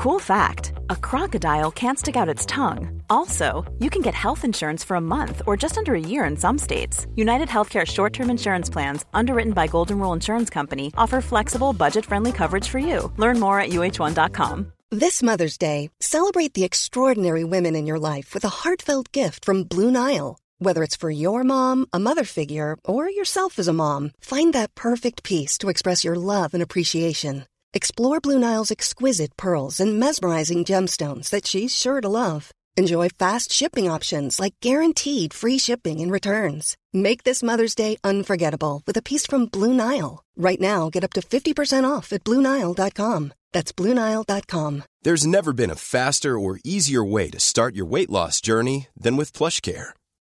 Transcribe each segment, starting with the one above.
Cool fact a crocodile can't stick out its tongue. Also, you can get health insurance for a month or just under a year in some states. United Healthcare short term insurance plans, underwritten by Golden Rule Insurance Company, offer flexible, budget friendly coverage for you. Learn more at uh1.com. This Mother's Day, celebrate the extraordinary women in your life with a heartfelt gift from Blue Nile. Whether it's for your mom, a mother figure, or yourself as a mom, find that perfect piece to express your love and appreciation. Explore Blue Nile's exquisite pearls and mesmerizing gemstones that she's sure to love. Enjoy fast shipping options like guaranteed free shipping and returns. Make this Mother's Day unforgettable with a piece from Blue Nile. Right now, get up to 50% off at BlueNile.com. That's BlueNile.com. There's never been a faster or easier way to start your weight loss journey than with PlushCare.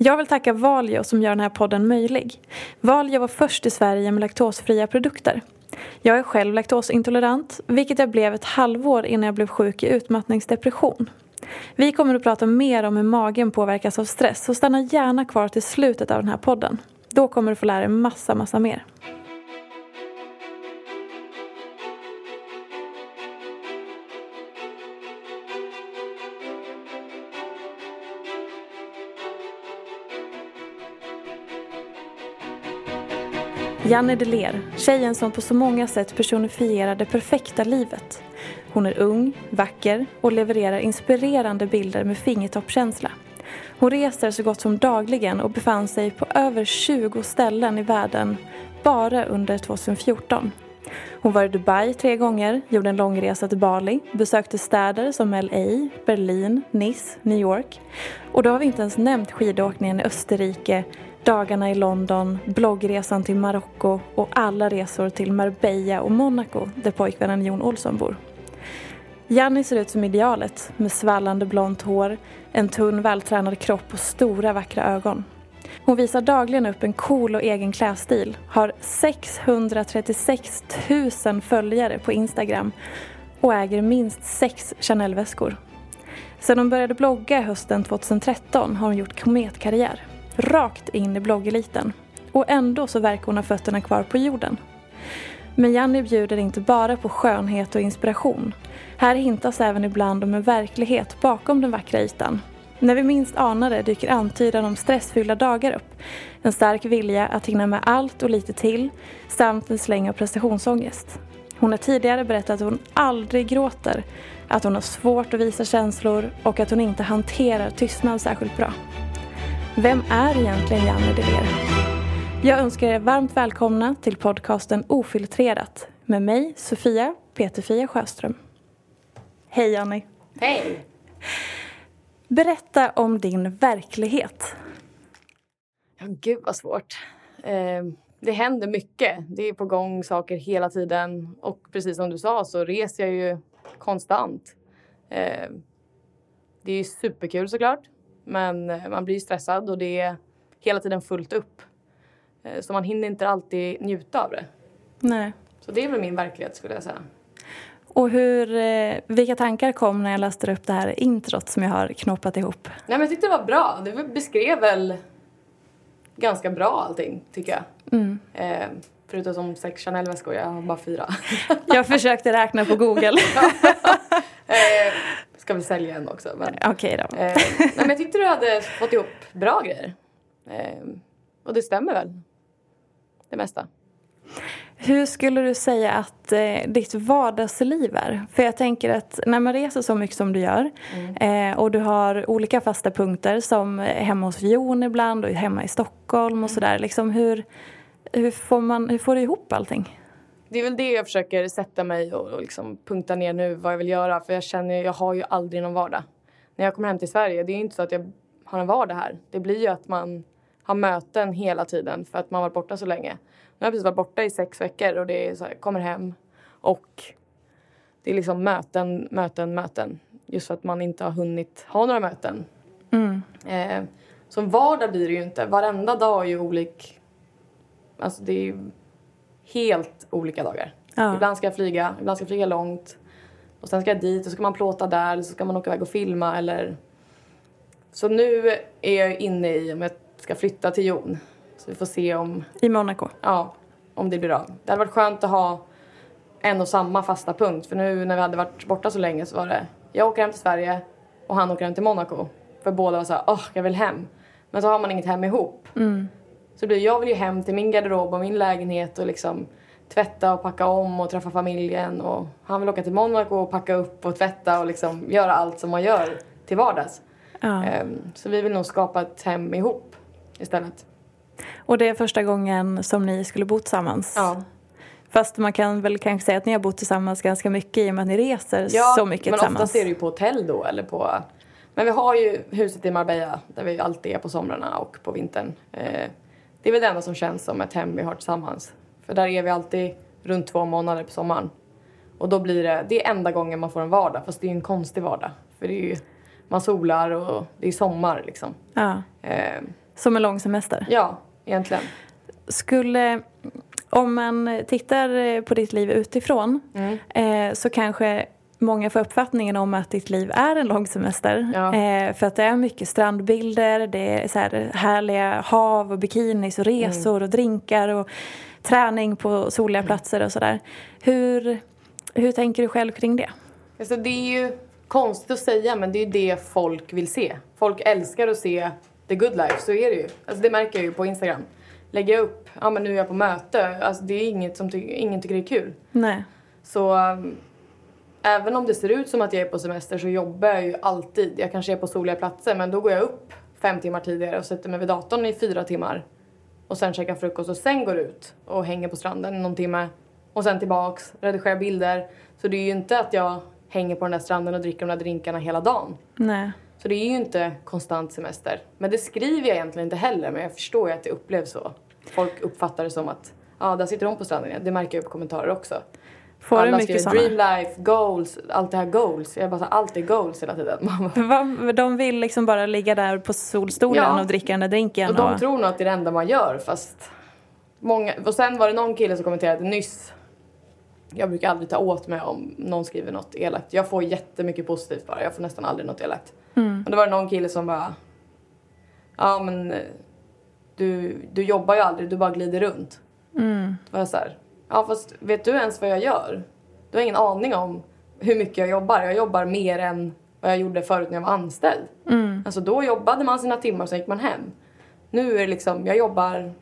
Jag vill tacka Valio som gör den här podden möjlig. Valio var först i Sverige med laktosfria produkter. Jag är själv laktosintolerant, vilket jag blev ett halvår innan jag blev sjuk i utmattningsdepression. Vi kommer att prata mer om hur magen påverkas av stress, så stanna gärna kvar till slutet av den här podden. Då kommer du få lära dig massa, massa mer. Janne Deler, tjejen som på så många sätt personifierar det perfekta livet. Hon är ung, vacker och levererar inspirerande bilder med fingertoppkänsla. Hon reser så gott som dagligen och befann sig på över 20 ställen i världen bara under 2014. Hon var i Dubai tre gånger, gjorde en långresa till Bali, besökte städer som LA, Berlin, Nice, New York. Och då har vi inte ens nämnt skidåkningen i Österrike, dagarna i London, bloggresan till Marocko och alla resor till Marbella och Monaco där pojkvännen Jon Olsson bor. Janni ser ut som idealet med svallande blont hår, en tunn vältränad kropp och stora vackra ögon. Hon visar dagligen upp en cool och egen klädstil, har 636 000 följare på Instagram och äger minst sex Chanel-väskor. Sedan hon började blogga hösten 2013 har hon gjort kometkarriär. Rakt in i bloggeliten. Och ändå så verkar hon ha fötterna kvar på jorden. Men Janni bjuder inte bara på skönhet och inspiration. Här hintas även ibland om en verklighet bakom den vackra ytan. När vi minst anar det dyker antydan om stressfyllda dagar upp. En stark vilja att hinna med allt och lite till samt en släng av prestationsångest. Hon har tidigare berättat att hon aldrig gråter, att hon har svårt att visa känslor och att hon inte hanterar tystnad särskilt bra. Vem är egentligen Janne Deler? Jag önskar er varmt välkomna till podcasten Ofiltrerat med mig, Sofia Peterfia Sjöström. Hej Janni! Hej! Berätta om din verklighet. Ja, gud vad svårt. Eh, det händer mycket. Det är på gång saker hela tiden. Och precis som du sa så reser jag ju konstant. Eh, det är superkul såklart. Men eh, man blir stressad och det är hela tiden fullt upp. Eh, så man hinner inte alltid njuta av det. Nej. Så det är väl min verklighet skulle jag säga. Och hur, eh, vilka tankar kom när jag läste upp det här introt som jag har knoppat ihop? Nej, men jag tyckte det var bra. Det beskrev väl ganska bra allting, tycker jag. Mm. Eh, förutom som sex Chanel-väskor, jag har bara fyra. jag försökte räkna på Google. eh, ska vi sälja en också. Okej okay då. Eh, nej, men jag tyckte du hade fått ihop bra grejer. Eh, och det stämmer väl. Det mesta. Hur skulle du säga att eh, ditt vardagsliv är? För jag tänker att när man reser så mycket som du gör mm. eh, och du har olika fasta punkter som hemma hos Jon ibland och hemma i Stockholm och mm. sådär. Liksom hur, hur, får man, hur får du ihop allting? Det är väl det jag försöker sätta mig och, och liksom punkta ner nu vad jag vill göra. För jag känner, jag har ju aldrig någon vardag. När jag kommer hem till Sverige, det är inte så att jag har en vardag här. Det blir ju att man har möten hela tiden för att man varit borta så länge. Nu har jag precis varit borta i sex veckor och det är så här, kommer hem och det är liksom möten, möten, möten. Just för att man inte har hunnit ha några möten. Eh, som vardag blir det ju inte. Varenda dag är ju olik. Alltså det är ju helt olika dagar. Ja. Ibland ska jag flyga, ibland ska jag flyga långt. Och sen ska jag dit och så ska man plåta där eller så ska man åka iväg och filma eller... Så nu är jag inne i om jag ska flytta till Jon. Så vi får se om, I Monaco. ja, om det blir av. Det hade varit skönt att ha en och samma fasta punkt. För nu när vi hade varit borta så länge så var det jag åker hem till Sverige och han åker hem till Monaco. För båda var så här, åh, jag vill hem. Men så har man inget hem ihop. Så det blir, jag vill ju hem till min garderob och min lägenhet och liksom tvätta och packa om och träffa familjen. Och han vill åka till Monaco och packa upp och tvätta och liksom göra allt som man gör till vardags. Ja. Ehm, så vi vill nog skapa ett hem ihop istället. Och det är första gången som ni skulle bo tillsammans. Ja. Fast man kan väl kanske säga att ni har bott tillsammans ganska mycket i och med att ni reser så mycket men tillsammans. oftast är det ju på hotell då eller på... Men vi har ju huset i Marbella där vi alltid är på somrarna och på vintern. Det är väl det enda som känns som ett hem vi har tillsammans. För där är vi alltid runt två månader på sommaren. Och då blir det, det är enda gången man får en vardag fast det är en konstig vardag. För det är ju, man solar och det är sommar liksom. Ja. Eh, Som en lång semester. ja, egentligen. Skulle, om man tittar på ditt liv utifrån Mm. eh, så kanske många får uppfattningen om att ditt liv är en lång semester. Ja. Eh, för att det är mycket strandbilder, det är så här härliga hav och bikinis och resor och drinkar och träning på soliga platser och sådär. Hur, hur tänker du själv kring det? Alltså det är ju konstigt att säga men det är ju det folk vill se. Folk älskar att se the good life, så är det ju. Alltså det märker jag ju på Instagram. Lägger jag upp, ja men nu är jag på möte, alltså det är inget som ty- ingen tycker det är kul. Nej. Så um, även om det ser ut som att jag är på semester så jobbar jag ju alltid. Jag kanske är på soliga platser men då går jag upp fem timmar tidigare och sätter mig vid datorn i fyra timmar. Och sen käkar frukost och sen går ut och hänger på stranden någon timme. Och sen tillbaks, redigerar bilder. Så det är ju inte att jag hänger på den där stranden och dricker de där drinkarna hela dagen. Nej. Så det är ju inte konstant semester. Men det skriver jag egentligen inte heller men jag förstår ju att det upplevs så. Folk uppfattar det som att ja, där sitter hon på stranden igen. Det märker jag på kommentarer också. Får Alla skriver sådana? dream life, goals, allt det här goals. Jag bara så, allt är goals hela tiden. Va- De vill liksom bara ligga där på solstolen Ja. och dricka den där drinken. och de tror nog att det är det enda man gör fast många, och sen var det någon kille som kommenterade nyss jag brukar aldrig ta åt mig om någon skriver något elakt. Jag får jättemycket positivt bara. Jag får nästan aldrig något elakt. Och då var det någon kille som bara Ja men eh, du, du jobbar ju aldrig, du bara glider runt. Mm. Då var jag så här, ja fast vet du ens vad jag gör? Du har ingen aning om hur mycket jag jobbar. Jag jobbar mer än vad jag gjorde förut när jag var anställd. Mm. Alltså då jobbade man sina timmar och sen gick man hem. Nu är det liksom, jag jobbar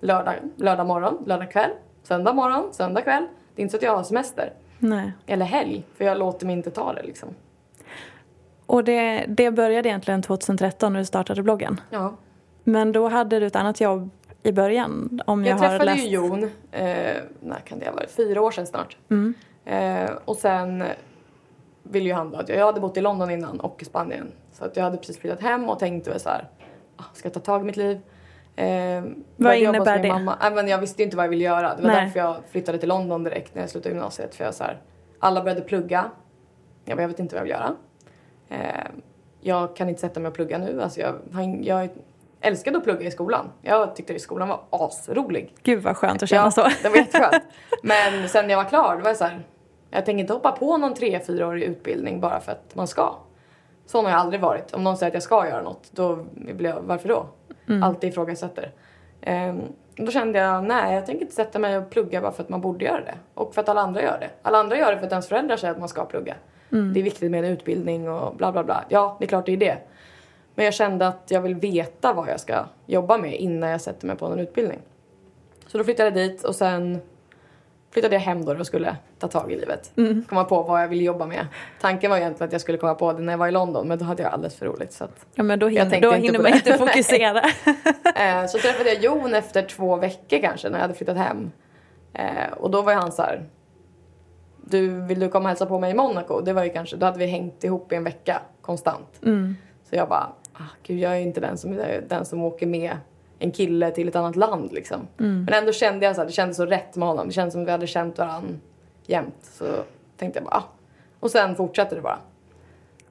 lördag, lördag morgon, lördag kväll, söndag morgon, söndag kväll. Det är inte så att jag har semester. Nej. Eller helg, för jag låter mig inte ta det liksom. Och det, det började egentligen 2013 när du startade bloggen. Ja. Men då hade du ett annat jobb i början om jag, Jag, träffade läst... ju Jon, eh, när kan det ha varit, fyra år sedan snart. Mm. Eh, och sen ville ju han då att jag, jag hade bott i London innan och i Spanien. Så att jag hade precis flyttat hem och tänkte väl så här, ah, ska jag ta tag i mitt liv? Eh, hos innebär det? Mamma. Nej, men jag visste inte vad jag ville göra. Det var Nej. därför jag flyttade till London direkt när jag slutade gymnasiet. För jag så här, alla började plugga. Jag, bara, jag vet inte vad jag vill göra. Eh, jag kan inte sätta mig och plugga nu. Alltså jag, jag älskade att plugga i skolan. Jag tyckte att skolan var asrolig. Gud vad skönt att känna så. det var jätteskönt. Men sen jag var klar, då var jag så här, jag tänker inte hoppa på någon tre, fyraårig utbildning bara för att man ska. Sån har jag aldrig varit. Om någon säger att jag ska göra något, då blir jag, varför då? Alltid ifrågasätter. Ehm, då kände jag, nej jag tänker inte sätta mig och plugga bara för att man borde göra det. Och för att alla andra gör det. Alla andra gör det för att ens föräldrar säger att man ska plugga. Det är viktigt med en utbildning och bla bla bla. Ja, det är klart det är det. Men jag kände att jag vill veta vad jag ska jobba med innan jag sätter mig på en utbildning. Så då flyttade jag dit och sen flyttade jag hem då och skulle ta tag i livet. Komma på vad jag ville jobba med. Tanken var egentligen att jag skulle komma på det när jag var i London men då hade jag alldeles för roligt. Så, att, Ja, men då Jag hinner, då hinner man inte fokusera. eh, så träffade jag Jon efter två veckor kanske när jag hade flyttat hem. Eh, och då var han så här. Du, vill du komma och hälsa på mig i Monaco? Det var ju kanske, då hade vi hängt ihop i en vecka konstant. Så jag bara, ah, gud jag är inte den som, är den som åker med en kille till ett annat land liksom. Men ändå kände jag så här, det kändes så rätt med honom. Det kändes som att vi hade känt varandra jämt. Så tänkte jag bara, ah. Och sen fortsatte det bara.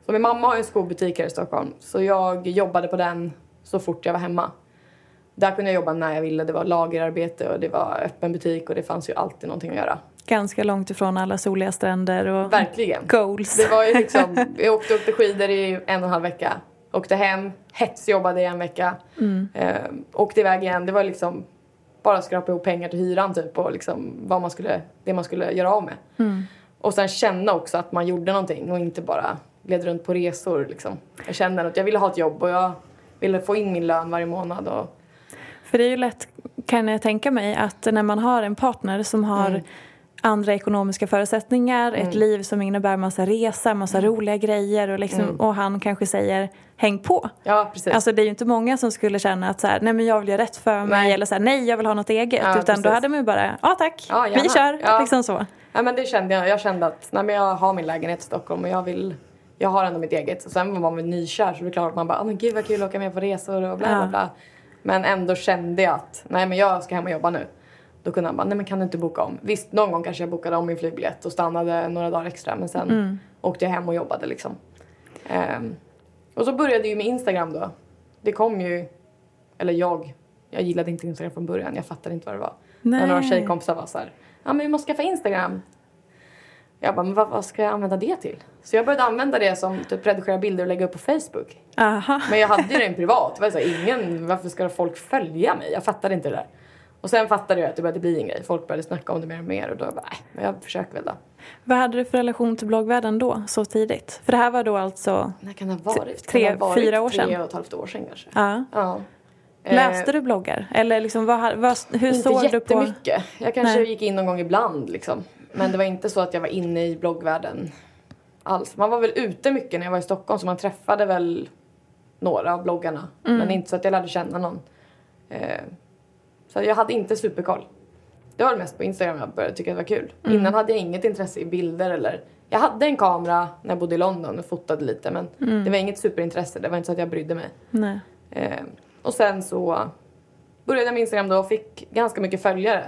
Så min mamma har en skobutik här i Stockholm. Så jag jobbade på den så fort jag var hemma. Där kunde jag jobba när jag ville. Det var lagerarbete och det var öppen butik och det fanns ju alltid någonting att göra. Ganska långt ifrån alla soliga stränder och Verkligen. goals. Det var ju liksom, jag åkte åkte skidor i en och en halv vecka. Åkte hem, hetsjobbade i en vecka. Mm. Eh, åkte iväg igen. Det var liksom bara skrapa ihop pengar till hyran typ och liksom vad man skulle, det man skulle göra av med. Mm. Och sen känna också att man gjorde någonting och inte bara led runt på resor liksom. Jag kände att jag ville ha ett jobb och jag ville få in min lön varje månad och För det är ju lätt, kan jag tänka mig, att när man har en partner som har Mm. andra ekonomiska förutsättningar, ett liv som innebär massa resa, massa Mm. roliga grejer och, liksom, och han kanske säger häng på. ja precis. Alltså det är ju inte många som skulle känna att så här, nej men jag vill göra rätt för mig Nej. eller så här, nej jag vill ha något eget. Ja, utan precis. då hade man ju bara, ja tack, Ja, vi kör. Ja. Liksom så. Ja men det kände jag. Jag kände att nej, men jag har min lägenhet i Stockholm och jag vill jag har ändå mitt eget. Och sen var man väl nykär så det är klart att man bara, oh, men gud vad kul att åka med på resor och bla bla bla. Men ändå kände jag att nej men jag ska hem och jobba nu. Då kunde han bara, nej men kan du inte boka om? Visst, någon gång kanske jag bokade om min flygbiljett och stannade några dagar extra men sen åkte jag hem och jobbade liksom. Ehm, och så började ju med Instagram då. Det kom ju, eller jag, jag gillade inte Instagram från början, jag fattade inte vad det var. Nej. Men några tjejkompisar var så här, ja men vi måste skaffa Instagram. Jag bara, men vad, vad ska jag använda det till? Så jag började använda det som typ redigera bilder och lägga upp på Facebook. Aha. Men jag hade ju den privat. Det var så här, ingen, varför ska folk följa mig? Jag fattade inte det där. Och sen fattade jag att det började bli en grej. Folk började snacka om det mer och mer och då bara, nej, men jag försöker väl då. Vad hade du för relation till bloggvärlden då, så tidigt? För det här var då alltså, När kan det ha varit? Tre- ha varit fyra år sedan? Tre och ett halvt år sedan kanske. ja. Ja. Läste Eh, du bloggar? Eller liksom, vad, vad, hur Inte såg du på... jättemycket. Jag kanske Nej. gick in någon gång ibland liksom. Men det var inte så att jag var inne i bloggvärlden alls. Man var väl ute mycket när jag var i Stockholm så man träffade väl några av bloggarna. Mm. Men inte så att jag lärde känna någon. Så jag hade inte superkoll. Det var mest på Instagram jag började tycka det var kul. Mm. Innan hade jag inget intresse i bilder eller... Jag hade en kamera när jag bodde i London och fotade lite men Mm. det var inget superintresse. Det var inte så att jag brydde mig. Nej. Eh, och sen så började jag med Instagram då och fick ganska mycket följare.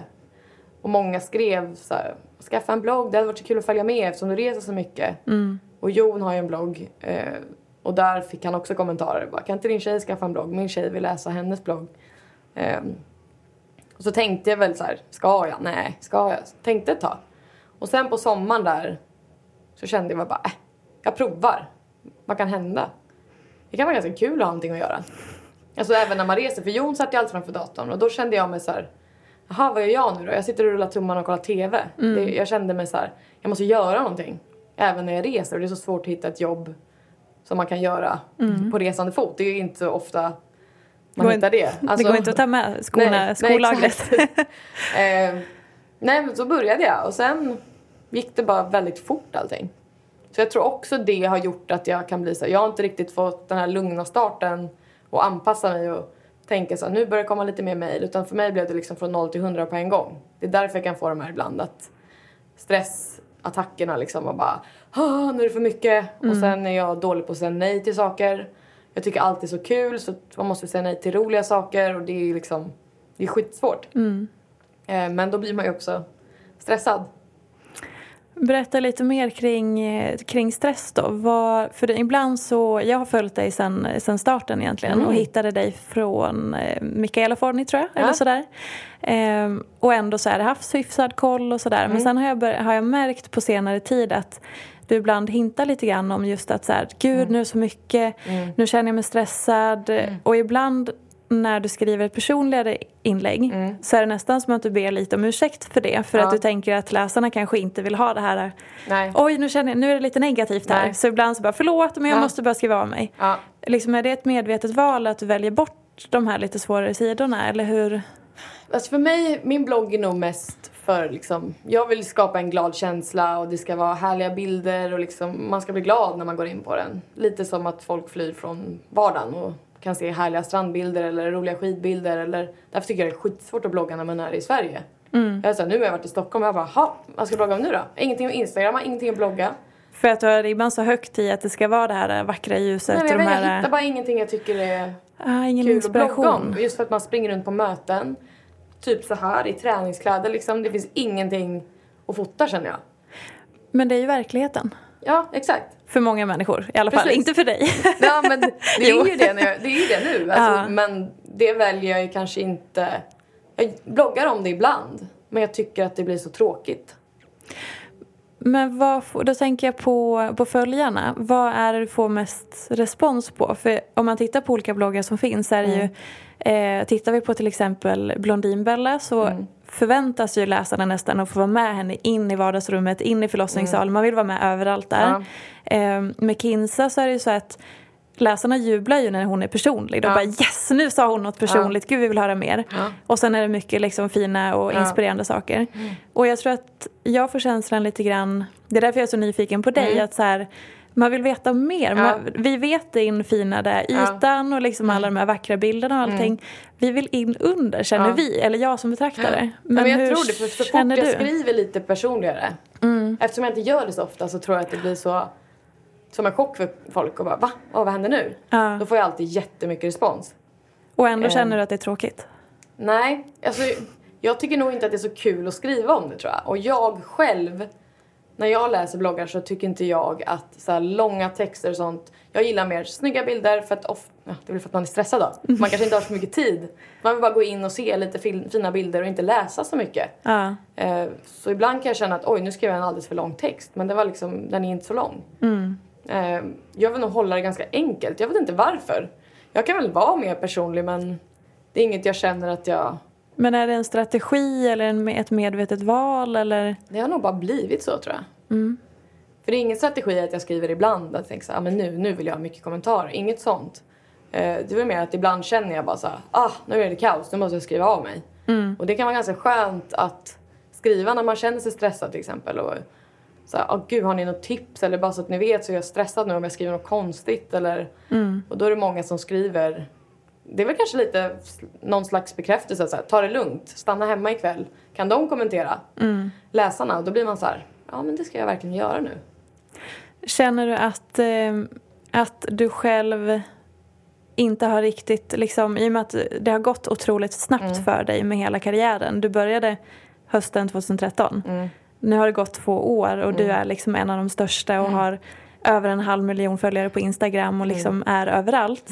Och många skrev så här, skaffa en blogg, det hade varit så kul att följa med eftersom du reser så mycket. Och Jon har ju en blogg eh, och där fick han också kommentarer. Bara, kan inte din tjej skaffa en blogg? Min tjej vill läsa hennes blogg. Eh, och så tänkte jag väl så här, ska jag? Nej, ska jag? Tänkte ett tag. Och sen på sommaren där så kände jag bara, äh, jag provar. Vad kan hända? Det kan vara ganska kul att ha någonting att göra. Alltså även när man reser, för Jon satt ju alltid framför datorn och då kände jag mig så här, jaha vad gör jag nu då? Jag sitter och rullar tummarna och kollar TV. Det, jag kände mig så här, jag måste göra någonting. Även när jag reser och det är så svårt att hitta ett jobb som man kan göra på resande fot. Det är ju inte så ofta man hittar det. det Alltså- går inte att ta med skorna, Nej, nej, skolagret. exakt. eh, nej men så började jag och sen gick det bara väldigt fort allting. Så jag tror också det har gjort att jag kan bli så jag har inte riktigt fått den här lugna starten och anpassa mig och tänka så nu börjar det komma lite mer mejl. Utan för mig blev det liksom från 0 till 100 på en gång. Det är därför jag kan få de här ibland att stressattackerna liksom och bara, "Ah, nu är det för mycket. Och sen är jag dålig på att säga nej till saker. Jag tycker allt är så kul så man måste säga nej till roliga saker och det är liksom, det är skitsvårt. Eh, men då blir man ju också stressad. Berätta lite mer kring, kring stress då. Vad, för ibland så, jag har följt dig sen, sen starten egentligen och hittade dig från eh, Mikaela Forni tror jag, eller sådär. Ehm, och ändå så här, haft hyfsad koll och sådär. Men sen har jag, har jag märkt på senare tid att du ibland hintar lite grann om just att så här, gud nu är så mycket, nu känner jag mig stressad. Och ibland när du skriver ett personligare inlägg så är det nästan som att du ber lite om ursäkt för det. För Ja. att du tänker att läsarna kanske inte vill ha det här. Nej. Oj, nu, känner jag, nu är det lite negativt här. Nej. Så ibland så bara, förlåt men jag Ja. måste bara skriva av mig. Ja. Liksom, är det ett medvetet val att du väljer bort de här lite svårare sidorna? Eller hur? Alltså för mig, min blogg är nog mest för liksom, jag vill skapa en glad känsla och det ska vara härliga bilder och liksom, man ska bli glad när man går in på den. Lite som att folk flyr från vardagen och kan se härliga strandbilder eller roliga skidbilder eller därför tycker jag det är skitsvårt att blogga när man är i Sverige. Jag är så här, nu har jag varit i Stockholm och jag bara, ha, vad ska jag blogga om nu då? Ingenting att instagramma, ingenting att blogga. För att du har ribban så högt i att det ska vara det här vackra ljuset Nej, jag, och de vet, jag här... hittar bara ingenting jag tycker är Ah, ingen kul att blogga om. inspiration. Just för att man springer runt på möten, typ så här i träningskläder liksom. Det finns ingenting att fota känner jag. Men det är ju verkligheten. Ja, exakt. för många människor i alla fall, Precis. inte för dig. Ja men det är ju det, när jag, det, är ju det nu. Alltså, Ja. Men det väljer jag ju kanske inte. Jag bloggar om det ibland. Men jag tycker att det blir så tråkigt. Men vad, då tänker jag på, på följarna. Vad är det du får mest respons på? För om man tittar på olika bloggar som finns så är det ju eh, Tittar vi på till exempel Blondinbella så förväntas ju läsarna nästan att få vara med henne in i vardagsrummet, in i förlossningssalen. Man vill vara med överallt där. Eh, med Kinsa så är det ju så att läsarna jublar ju när hon är personlig. De Ja. bara yes, nu sa hon något personligt, gud vi vill höra mer. Ja. Och sen är det mycket liksom fina och Ja. inspirerande saker. Och jag tror att jag får känslan lite grann, det är därför jag är så nyfiken på dig, att så här, man vill veta mer. Mm. Ja. Man, vi vet infinade Ja. Mm. ytan och liksom alla de här vackra bilderna och allting. Vi vill in under känner Ja. vi, eller jag som betraktare. Men, men jag hur tror det, för så fort jag du? skriver lite personligare. Eftersom jag inte gör det så ofta så tror jag att det blir så som en chock för folk och bara va? Åh, vad händer nu? Ja. Då får jag alltid jättemycket respons. Och ändå Ehm. känner du att det är tråkigt? Nej, alltså jag tycker nog inte att det är så kul att skriva om det tror jag. Och jag själv, när jag läser bloggar så tycker inte jag att så långa texter och sånt. Jag gillar mer snygga bilder för att of, ja, det är väl för att man är stressad då. Man kanske inte har så mycket tid. Man vill bara gå in och se lite fin, fina bilder och inte läsa så mycket. Ja. Eh, så ibland kan jag känna att oj nu skrev jag en alldeles för lång text men det var liksom, den är inte så lång. Eh, jag vill nog hålla det ganska enkelt. Jag vet inte varför. Jag kan väl vara mer personlig men det är inget jag känner att jag Men är det en strategi eller en, ett medvetet val eller? Det har nog bara blivit så tror jag. För det är ingen strategi att jag skriver ibland att tänker så här, ah, men nu, nu vill jag ha mycket kommentarer. Inget sånt. Eh, det är väl mer att ibland känner jag bara så här, ah nu är det kaos, nu måste jag skriva av mig. Och det kan vara ganska skönt att skriva när man känner sig stressad till exempel. Och så här, ah, gud har ni något tips? Eller bara så att ni vet så är jag stressad nu om jag skriver något konstigt. Eller, Och då är det många som skriver det är väl kanske lite någon slags bekräftelse. Så här, ta det lugnt, stanna hemma ikväll. Kan de kommentera? Läsarna. Då blir man så här, ja men det ska jag verkligen göra nu. Känner du att, eh, att du själv inte har riktigt, liksom, i och med att det har gått otroligt snabbt Mm. för dig med hela karriären. Du började hösten 2013. Mm. Nu har det gått två år och du är liksom en av de största Mm. och har över en halv miljon följare på Instagram och liksom är överallt.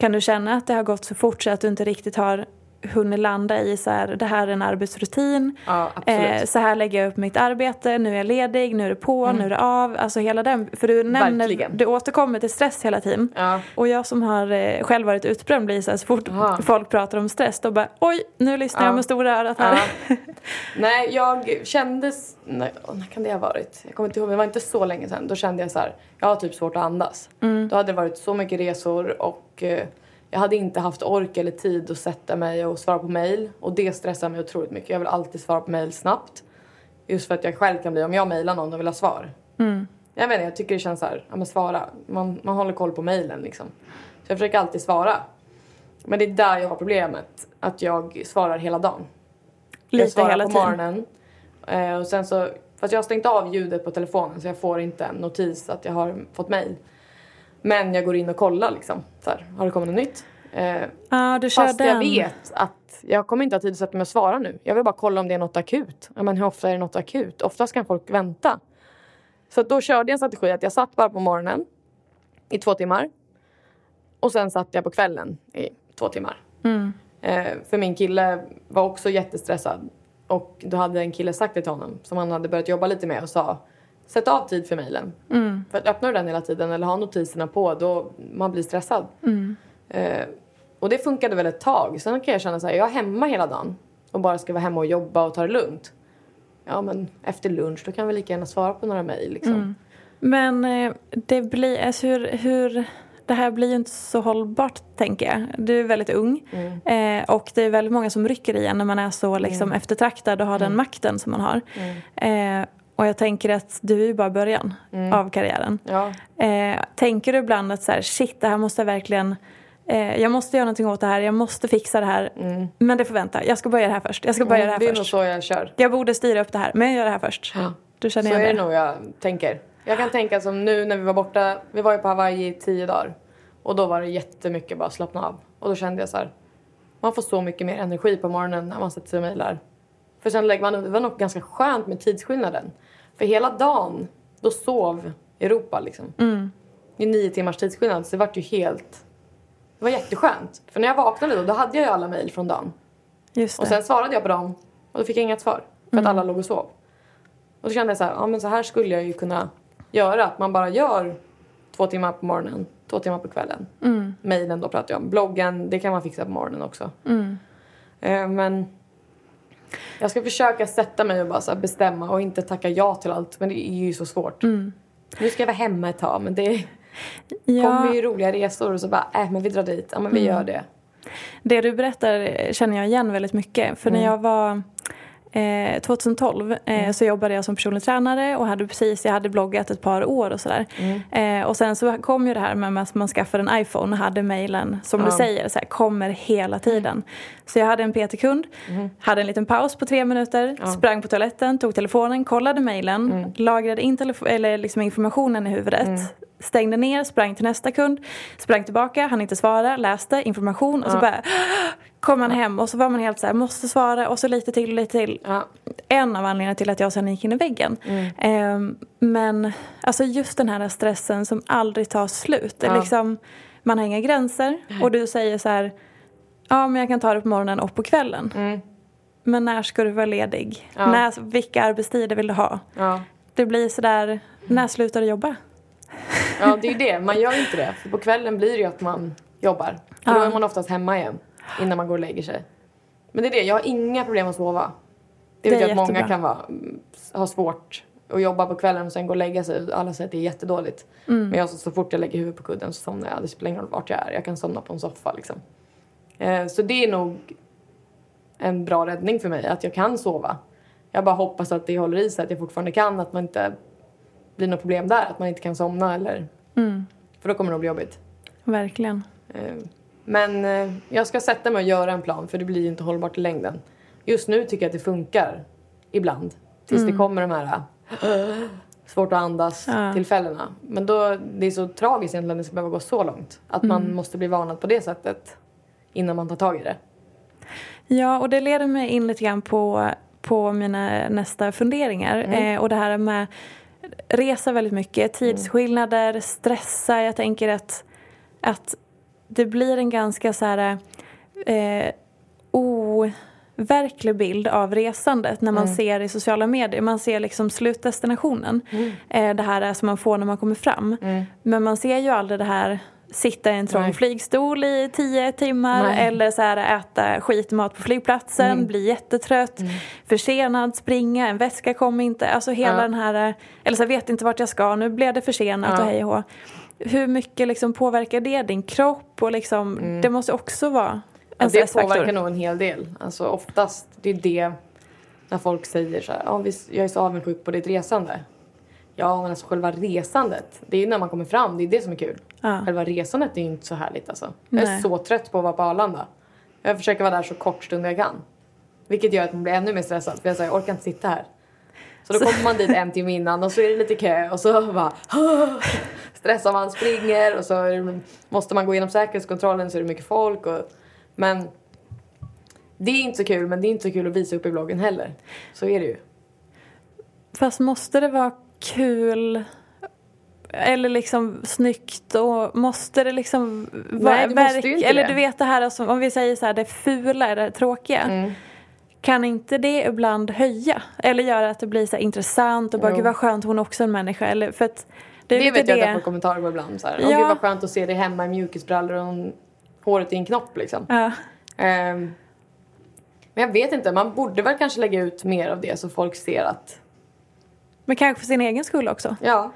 Kan du känna att det har gått så fort så att du inte riktigt har hunnit landa i så här, det här är en arbetsrutin. Ja. Eh, så här lägger jag upp mitt arbete, nu är jag ledig, nu är det på, nu är det av. Alltså hela den, för du nämner, Mm. Verkligen. du återkommer till stress hela tiden. Ja. Och jag som har eh, själv varit utbränd blir så här, så fort Aha. folk pratar om stress då bara oj, nu lyssnar Ja. jag med stora örat här. Nej, jag kändes... Nej, när kan det ha varit? Jag kommer inte ihåg, men det var inte så länge sedan. Då kände jag så här, jag har typ svårt att andas. Då hade det varit så mycket resor och eh, jag hade inte haft ork eller tid att sätta mig och svara på mail. Och det stressar mig otroligt mycket. Jag vill alltid svara på mail snabbt. Just för att jag själv kan bli, om jag mailar någon och vill ha svar. Jag vet inte, jag tycker det känns så här, ja men svara. Man, man håller koll på mailen liksom. Så jag försöker alltid svara. Men det är där jag har problemet. Att jag svarar hela dagen. jag Lite svarar hela på morgonen. Eh, och sen så, fast jag har stängt av ljudet på telefonen så jag får inte en notis att jag har fått mail. Men jag går in och kollar liksom. Så här, har det kommit något nytt? Eh, Ja, du kör fast den. jag vet att jag kommer inte ha tid att sätta mig och svara nu. Jag vill bara kolla om det är något akut. Ja, men hur ofta är det något akut? Oftast kan folk vänta. Så då körde jag en strategi att jag satt bara på morgonen i två timmar. Och sen satt jag på kvällen i två timmar. Eh, för min kille var också jättestressad. Och då hade en kille sagt det till honom som han hade börjat jobba lite med och sa Sätt av tid för mejlen. För att öppnar du den hela tiden eller har notiserna på då man blir stressad. Eh, och det funkade väl ett tag. Sen kan jag känna så här, jag är hemma hela dagen och bara ska vara hemma och jobba och ta det lugnt. Ja men efter lunch då kan vi lika gärna svara på några mejl liksom. Men eh, det blir, alltså hur, hur, det här blir ju inte så hållbart tänker jag. Du är väldigt ung eh, och det är väldigt många som rycker i en när man är så liksom, eftertraktad och har den makten som man har. Eh, och jag tänker att du är bara början av karriären. Ja. Eh, tänker du ibland att så här, shit det här måste jag verkligen eh, jag måste göra någonting åt det här, jag måste fixa det här. Men det får vänta, jag ska börja det här först. Jag ska börja det här Mm. det är nog först. så jag kör. Jag borde styra upp det här, men jag gör det här först. Ja. Du känner Så igen är det? det nog jag tänker. Jag kan tänka som nu när vi var borta, vi var ju på Hawaii i tio dagar. Och då var det jättemycket bara slappna av. Och då kände jag så här, man får så mycket mer energi på morgonen när man sätter sig och mejlar. För sen lägger man, det var nog ganska skönt med tidsskillnaden. För hela dagen, då sov Europa liksom. Mm. Det är nio timmars tidsskillnad så det vart ju helt... Det var jätteskönt. För när jag vaknade då, då hade jag ju alla mejl från dagen. Just det. Och sen svarade jag på dem och då fick jag inget svar. För Mm. att alla låg och sov. Och då kände jag så här, ja men så här skulle jag ju kunna göra. Att man bara gör två timmar på morgonen, två timmar på kvällen. Mm. Mejlen då pratar jag om. Bloggen, det kan man fixa på morgonen också. Mm. Eh, men jag ska försöka sätta mig och bara så bestämma och inte tacka ja till allt. Men det är ju så svårt. Mm. Nu ska jag vara hemma ett tag men det Ja, kommer ju roliga resor och så bara, äh men vi drar dit. Ja men vi Mm. gör det. det du berättar känner jag igen väldigt mycket. För Mm. när jag var eh, 2012 eh, så jobbade jag som personlig tränare och hade precis, jag hade bloggat ett par år och sådär. Mm. Eh, och sen så kom ju det här med att man skaffade en iPhone och hade mejlen, som du Ja. säger, så här, kommer hela tiden. Så jag hade en PT-kund, hade en liten paus på tre minuter, Mm. Mm. sprang på toaletten, tog telefonen, kollade mejlen, lagrade in telefo- eller liksom informationen i huvudet. Mm. Stängde ner, sprang till nästa kund, sprang tillbaka, hann inte svara, läste information och så Ja. bara kom man hem och så var man helt så här, måste svara och så lite till och lite till. Ja. En av anledningarna till att jag sen gick in i väggen. Mm. Ehm, men alltså just den här stressen som aldrig tar slut. Ja. liksom, man har inga gränser och du säger så här, ja men jag kan ta det på morgonen och på kvällen. Mm. Men när ska du vara ledig? Ja. När, vilka arbetstider vill du ha? Det blir sådär, när slutar du jobba? ja, det är ju det. Man gör inte det. För på kvällen blir det ju att man jobbar. För då är man oftast hemma igen innan man går och lägger sig. Men det är det, jag har inga problem att sova. Det Det vet jag att många kan vara, mm, ha svårt att jobba på kvällen och sen gå och lägga sig. Alla säger att det är jättedåligt. Mm. Men jag, så, så fort jag lägger huvudet på kudden så somnar jag. Det spelar ingen roll vart jag är. Jag kan somna på en soffa liksom. Eh, så det är nog en bra räddning för mig, att jag kan sova. Jag bara hoppas att det håller i sig, att jag fortfarande kan, att man inte blir något problem där, att man inte kan somna eller... Mm, För då kommer det nog bli jobbigt. verkligen. Eh, Men eh, jag ska sätta mig och göra en plan för det blir ju inte hållbart i längden. Just nu tycker jag att det funkar ibland. Tills det kommer de här äh, svårt att andas Ja. tillfällena. Men då, det är så tragiskt egentligen att det ska behöva gå så långt. Att man måste bli varnad på det sättet innan man tar tag i det. Ja, och det leder mig in lite grann på, på mina nästa funderingar. Mm. Eh, och det här med resa väldigt mycket, tidsskillnader, stressa. Jag tänker att, att det blir en ganska så här eh, overklig bild av resandet när man ser i sociala medier. Man ser liksom slutdestinationen. Eh, det här är som man får när man kommer fram. Men man ser ju aldrig det här sitta i en trång Nej. flygstol i tio timmar Nej. eller så här, äta skitmat på flygplatsen, Mm. bli jättetrött, försenad, springa, en väska kom inte. Alltså hela Ja. den här, eh, eller så här, vet inte vart jag ska, nu blev det försenat Ja. och hej och hå. Hur mycket liksom påverkar det din kropp och liksom, det måste också vara en Mm. Ja, det påverkar nog en hel del. Alltså oftast, det är det när folk säger så här, jag är så avundsjuk på ditt resande. Ja, men alltså själva resandet, det är när man kommer fram, det är det som är kul. Ja. Själva resandet är inte så härligt alltså. Jag är Nej. så trött på att vara på Arlanda. Jag försöker vara där så kort stund jag kan. Vilket gör att man blir ännu mer stressad, för jag säger jag orkar inte sitta här. Så då kommer man dit en timme innan och så är det lite kö och så bara stressar man, springer och så är det, måste man gå igenom säkerhetskontrollen så är det mycket folk. Och, men det är inte så kul, men det är inte så kul att visa upp i bloggen heller. Så är det ju. Fast måste det vara kul eller liksom snyggt och måste det liksom vara Nej, det måste verk- eller det. du vet det här alltså, om vi säger så här det fula, det tråkiga. Mm. Kan inte det ibland höja? Eller göra att det blir så intressant och bara Jo. gud vad skönt hon är också en människa. Eller, för att det Det, vet jag att jag får kommentarer på ibland. Så här, Ja. gud vad skönt att se dig hemma i mjukisbrallor och håret i en knopp liksom. Ja. Ehm, men jag vet inte, man borde väl kanske lägga ut mer av det så folk ser att, Men kanske för sin egen skull också. ja,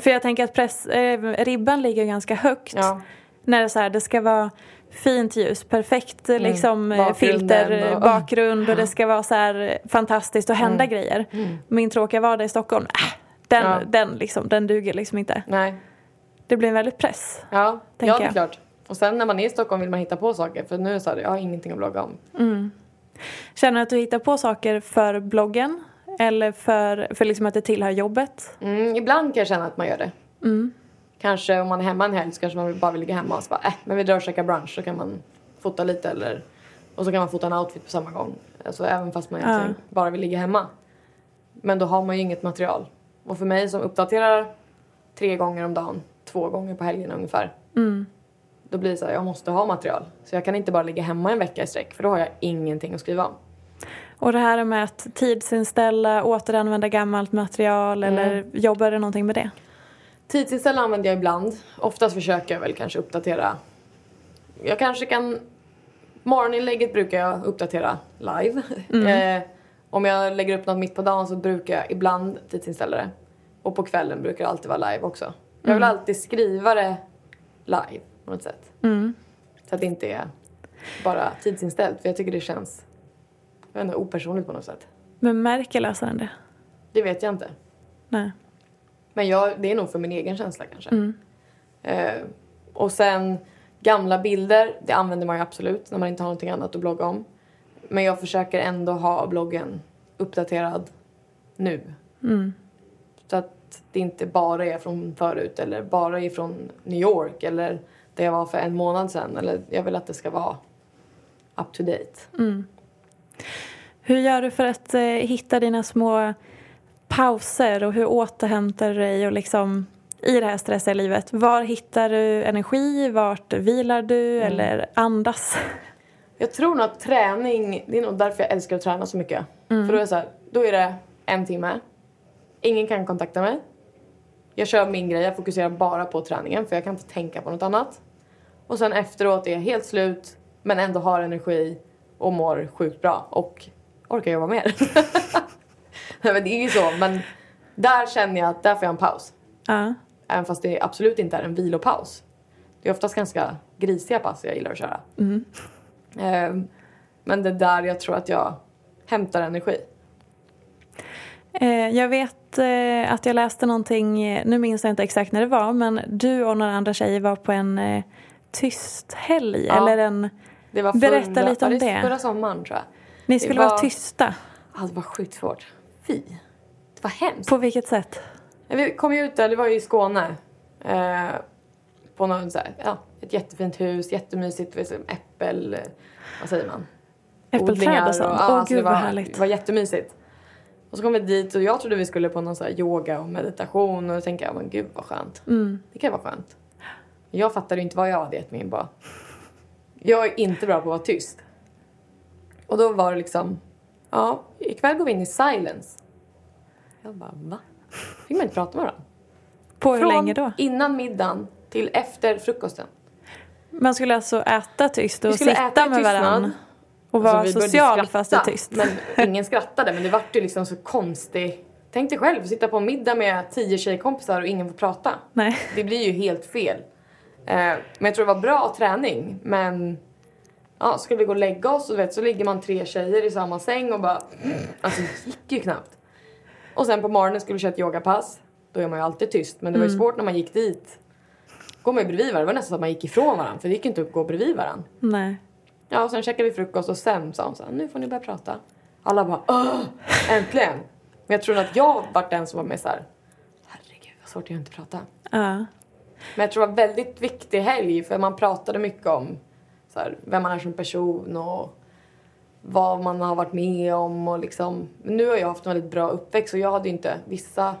För jag tänker att press, eh, ribban ligger ganska högt. ja, När det, så här, det ska vara fint ljus, perfekt liksom, eh, Mm. Bakgrunden filter, och- bakgrund och det ska vara så här eh, fantastiskt och hända grejer. Min tråkiga vardag i Stockholm, äh, den, Ja. den, liksom, den duger liksom inte. nej, Det blir en väldigt press. ja, ja det är klart. Och sen när man är i Stockholm vill man hitta på saker för nu så här, jag har ingenting att blogga om. Känner du att du hittar på saker för bloggen? Eller för, för liksom att det tillhör jobbet? Mm, ibland kan jag känna att man gör det. Mm. Kanske om man är hemma en helg så kanske man bara vill ligga hemma och så bara, äh, men vi drar och käkar brunch så kan man fota lite eller och så kan man fota en outfit på samma gång. Alltså även fast man egentligen bara vill ligga hemma. Men då har man ju inget material. Och för mig som uppdaterar tre gånger om dagen, två gånger på helgen ungefär. Mm. Då blir det så här, jag måste ha material. Så jag kan inte bara ligga hemma en vecka i sträck för då har jag ingenting att skriva om. Och det här med att tidsinställa, återanvända gammalt material Mm. eller jobbar du någonting med det? Tidsinställare använder jag ibland. Oftast försöker jag väl kanske uppdatera. Jag kanske kan... Morgoninlägget brukar jag uppdatera live. eh, om jag lägger upp något mitt på dagen så brukar jag ibland tidsinställa det. Och på kvällen brukar det alltid vara live också. Jag vill alltid skriva det live på något sätt. Mm. Så att det inte är bara tidsinställt. För jag tycker det känns jag vet inte, opersonligt på något sätt. Men märker läsaren det? Det vet jag inte. Nej. Men jag, det är nog för min egen känsla kanske. Mm. Eh, och sen gamla bilder, det använder man ju absolut när man inte har någonting annat att blogga om. Men jag försöker ändå ha bloggen uppdaterad nu. Mm. Så att det inte bara är från förut eller bara är från New York eller där jag var för en månad sedan. Eller jag vill att det ska vara up to date. Mm. Hur gör du för att eh, hitta dina små pauser och hur återhämtar du dig och liksom i det här stressiga livet? Var hittar du energi? Vart vilar du Mm. eller andas? Jag tror nog att träning, det är nog därför jag älskar att träna så mycket. För då är, så här, då är det en timme. Ingen kan kontakta mig. Jag kör min grej, jag fokuserar bara på träningen för jag kan inte tänka på något annat. Och sen efteråt är jag helt slut men ändå har energi och mår sjukt bra och orkar jobba mer. Men det är ju så men där känner jag att där får jag en paus. Ja. Även fast det absolut inte är en vilopaus. Det är oftast ganska grisiga pass jag gillar att köra. Ehm, men det är där jag tror att jag hämtar energi. Eh, jag vet eh, att jag läste någonting, eh, nu minns jag inte exakt när det var, men du och några andra tjejer var på en tyst helg Ja. eller en... Det var Berätta förra, lite om ja, det. Förra sommaren tror jag. Ni Det skulle var- vara tysta. Ja, det var sjukt svårt. Fy. Det var hemskt. På vilket sätt? Vi kom ju ut där, det var ju i Skåne. Eh, på någon så här, ja, ett jättefint hus, jättemysigt, du, äppel... Vad säger man? Äppelträd och sånt? Åh ja, alltså gud det var, vad härligt. Det var jättemysigt. Och så kom vi dit och jag trodde vi skulle på någon så yoga och meditation och då tänkte jag, men gud vad skönt. Mm. Det kan vara skönt. Jag fattade inte vad jag hade gett mig in på. Jag är inte bra på att vara tyst. Och då var det liksom, ja, ikväll går vi in i silence. Jag bara, va? Fick man inte prata med varandra? På hur Från länge då? innan middagen till efter frukosten. Man skulle alltså äta tyst och Vi skulle sitta äta i med tystnad. varandra och Alltså, vara vi började social fast det är tyst. Men ingen skrattade, men det vart ju liksom så konstigt. Tänk dig själv, sitta på en middag med tio tjejkompisar och ingen får prata. Nej. Det blir ju helt fel. Eh, men jag tror det var bra träning, men ja, skulle vi gå och lägga oss och vet, så ligger man tre tjejer i samma säng och bara... Alltså det gick ju knappt. Och sen på morgonen skulle vi köra ett yogapass. Då är man ju alltid tyst, men det var ju svårt när man gick dit. Går man ju bredvid varandra, det var nästan så att man gick ifrån varandra för det gick ju inte att gå bredvid varandra. Nej. Ja, och sen käkade vi frukost och sen sa hon så här, nu får ni börja prata. Alla bara, Åh, äntligen! Men jag tror att jag var den som var med så här, herregud vad svårt det är att inte prata. Ja. Men jag tror det var en väldigt viktig helg för man pratade mycket om så här, vem man är som person och vad man har varit med om och liksom. Men nu har jag haft en väldigt bra uppväxt och jag hade inte, vissa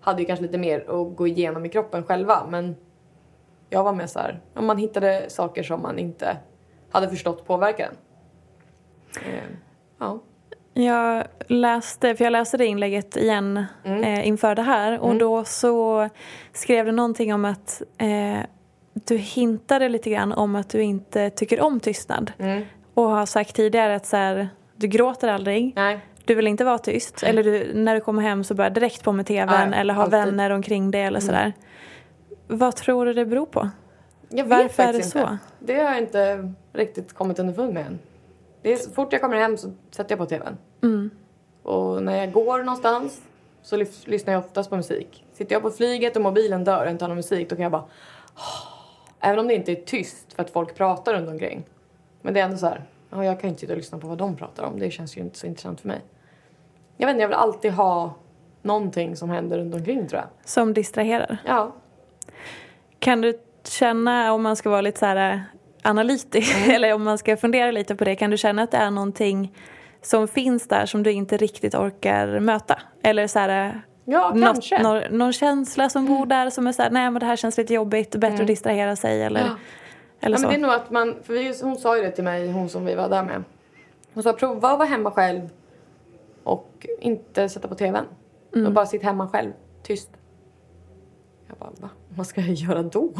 hade ju kanske lite mer att gå igenom i kroppen själva men jag var med så här, om man hittade saker som man inte hade förstått påverkar en. Eh, ja. Jag läste, för jag läste det inlägget igen Mm. eh, inför det här och då så skrev du någonting om att eh, du hintade lite grann om att du inte tycker om tystnad. Mm. Och har sagt tidigare att så här, du gråter aldrig, Nej. du vill inte vara tyst. Eller du, när du kommer hem så börjar direkt på med tvn Ja, eller har alltid. Mm. vänner omkring dig eller sådär. Vad tror du det beror på? Jag vet Varför är det inte. så? Det har jag inte riktigt kommit underfund med än. Det är så fort jag kommer hem så sätter jag på tvn. Mm. Och när jag går någonstans så lyssnar jag oftast på musik. Sitter jag på flyget och mobilen dör och inte har någon musik då kan jag bara... Även om det inte är tyst för att folk pratar runt omkring. Men det är ändå så här, ja, jag kan inte sitta och lyssna på vad de pratar om. Det känns ju inte så intressant för mig. Jag vet inte, jag vill alltid ha någonting som händer runt omkring tror jag. Som distraherar? Ja. Kan du känna, om man ska vara lite så här eh, analytisk, Mm. eller om man ska fundera lite på det, kan du känna att det är någonting som finns där som du inte riktigt orkar möta? Eller så här, eh, Ja, kanske. någon, någon känsla som bor där som är så här, nej men det här känns lite jobbigt, bättre att distrahera sig eller, Mm. Ja. eller Ja, så. men det är nog att man, för vi, hon sa ju det till mig, hon som vi var där med. Hon sa prova att vara hemma själv och inte sätta på tvn. Mm. Och bara sitta hemma själv, tyst. Jag bara, va? Vad ska jag göra då?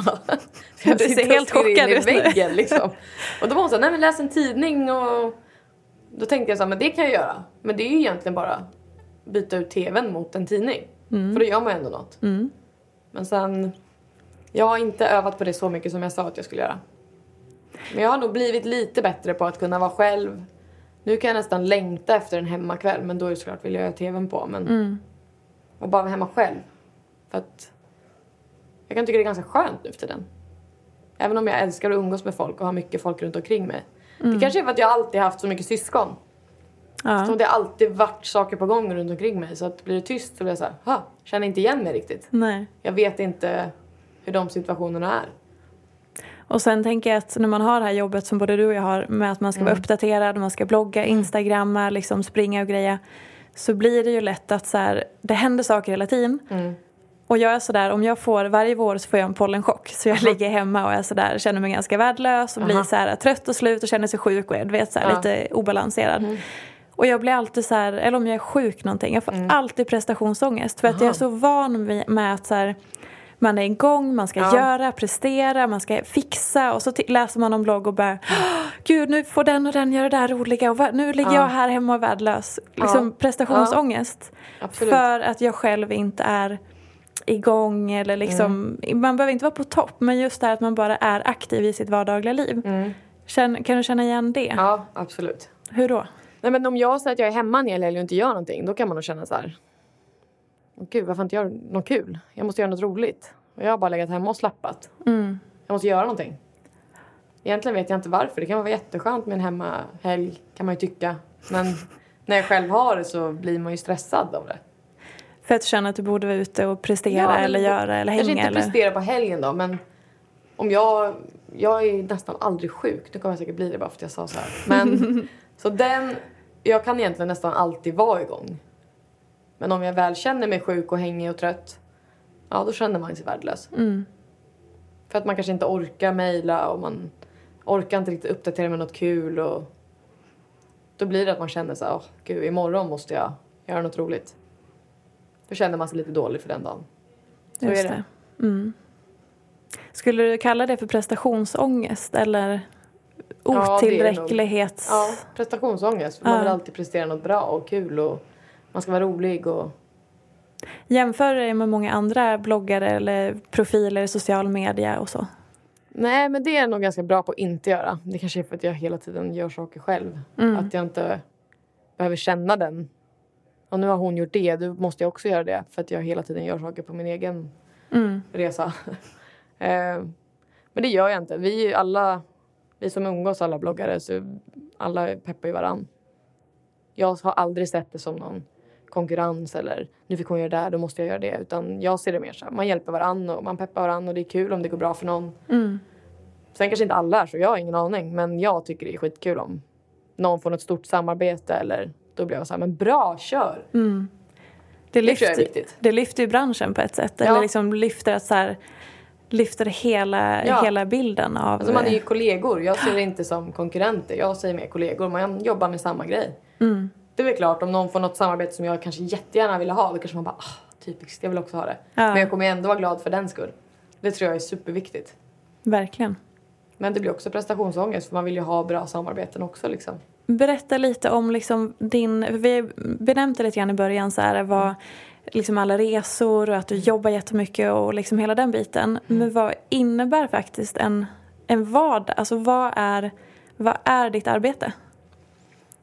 Ska jag Du ser helt chockad i ut väggen liksom? Och då var hon så här, nej men läs en tidning och... Då tänkte jag så här, men det kan jag göra. Men det är ju egentligen bara byta ut tvn mot en tidning. För då gör man ändå något. Mm. Men sen, jag har inte övat på det så mycket som jag sa att jag skulle göra. Men jag har nog blivit lite bättre på att kunna vara själv. Nu kan jag nästan längta efter en hemmakväll men då är det såklart vill jag ha tvn på. Men Mm. Och bara vara hemma själv. För att jag kan tycka det är ganska skönt nu för tiden. Även om jag älskar att umgås med folk och ha mycket folk runt omkring mig. Det kanske är för att jag alltid haft så mycket syskon. Ja. Så det har alltid varit saker på gång runt omkring mig. Så att blir det tyst så blir jag så här, "Ha, känner inte igen mig riktigt. Nej. Jag vet inte hur de situationerna är. Och sen tänker jag att när man har det här jobbet som både du och jag har med att man ska Mm. vara uppdaterad, man ska blogga, instagramma, liksom springa och greja. Så blir det ju lätt att så här, det händer saker hela tiden. Mm. Och jag är sådär, om jag får, varje vår så får jag en pollenchock. Så jag ligger hemma och är sådär, känner mig ganska värdelös och blir Aha. så här, trött och slut och känner sig sjuk och du vet, så här, Ja. lite obalanserad. Och jag blir alltid så här, eller om jag är sjuk någonting, jag får alltid prestationsångest. För att jag är så van med att så här, man är igång, man ska Ja. göra, prestera, man ska fixa och så läser man om blogg och bara "Åh, Gud nu får den och den göra det här roliga och nu ligger Ja. jag här hemma och är värdelös. Liksom Ja. prestationsångest. För att jag själv inte är igång eller liksom, Mm. man behöver inte vara på topp men just det här att man bara är aktiv i sitt vardagliga liv. Känn, kan du känna igen det? Mm. Ja, absolut. Hur då? Nej men om jag säger att jag är hemma en hel helg och inte gör någonting, då kan man nog känna så här. Gud, varför inte göra något kul? Jag måste göra något roligt. Och jag har bara legat hemma och slappat. Mm. Jag måste göra någonting. Egentligen vet jag inte varför. Det kan vara jätteskönt med en hemmahelg, kan man ju tycka. Men när jag själv har det så blir man ju stressad av det. För att du känner att du borde vara ute och prestera Ja, eller men- göra eller Kanske hänga inte eller? prestera på helgen då, men om jag... Jag är nästan aldrig sjuk. Nu kommer jag säkert bli det bara för att jag sa så här. Men så den... Jag kan egentligen nästan alltid vara igång. Men om jag väl känner mig sjuk och hängig och trött, ja då känner man sig värdelös. Mm. För att man kanske inte orkar mejla och man orkar inte riktigt uppdatera med något kul och då blir det att man känner så här, gud imorgon måste jag göra något roligt. Då känner man sig lite dålig för den dagen. Så Just är det. det. Mm. Skulle du kalla det för prestationsångest eller det är det nog. Otillräcklighets... Ja, prestationsångest. För Man Ja. vill alltid prestera något bra och kul och man ska vara rolig och... Jämför det med många andra bloggare eller profiler i social media och så. Nej, men det är jag nog ganska bra på att inte göra. Det kanske är för att jag hela tiden gör saker själv. Mm. Att jag inte behöver känna den. Och nu har hon gjort det, då måste jag också göra det. För att jag hela tiden gör saker på min egen Mm. resa. Eh, men det gör jag inte. Vi är ju alla, vi som umgås, alla bloggare, så alla peppar ju varann. Jag har aldrig sett det som någon konkurrens eller nu fick hon göra det där, då måste jag göra det. Utan jag ser det mer så här, man hjälper varann och man peppar varann och det är kul om det går bra för någon. Mm. Sen kanske inte alla är så, jag har ingen aning. Men jag tycker det är skitkul om någon får något stort samarbete eller då blir jag så här, men bra, kör! Det, Det lyfter, viktigt. det lyfter ju branschen på ett sätt. Ja. Eller liksom lyfter, att så här, lyfter hela, Ja. hela bilden av... Alltså man är ju kollegor, jag ser det inte som konkurrenter. Jag säger mer kollegor, man jobbar med samma grej. Mm. Det är väl klart, om någon får något samarbete som jag kanske jättegärna ville ha, då kanske man bara ah, typiskt, jag vill också ha det. Ja. Men jag kommer ändå vara glad för den skull. Det tror jag är superviktigt. Verkligen. Men det blir också prestationsångest för man vill ju ha bra samarbeten också liksom. Berätta lite om liksom din, vi benämnde lite grann i början så här, vad, liksom alla resor och att du jobbar jättemycket och liksom hela den biten. Men vad innebär faktiskt en, en vardag? Alltså vad är, vad är ditt arbete?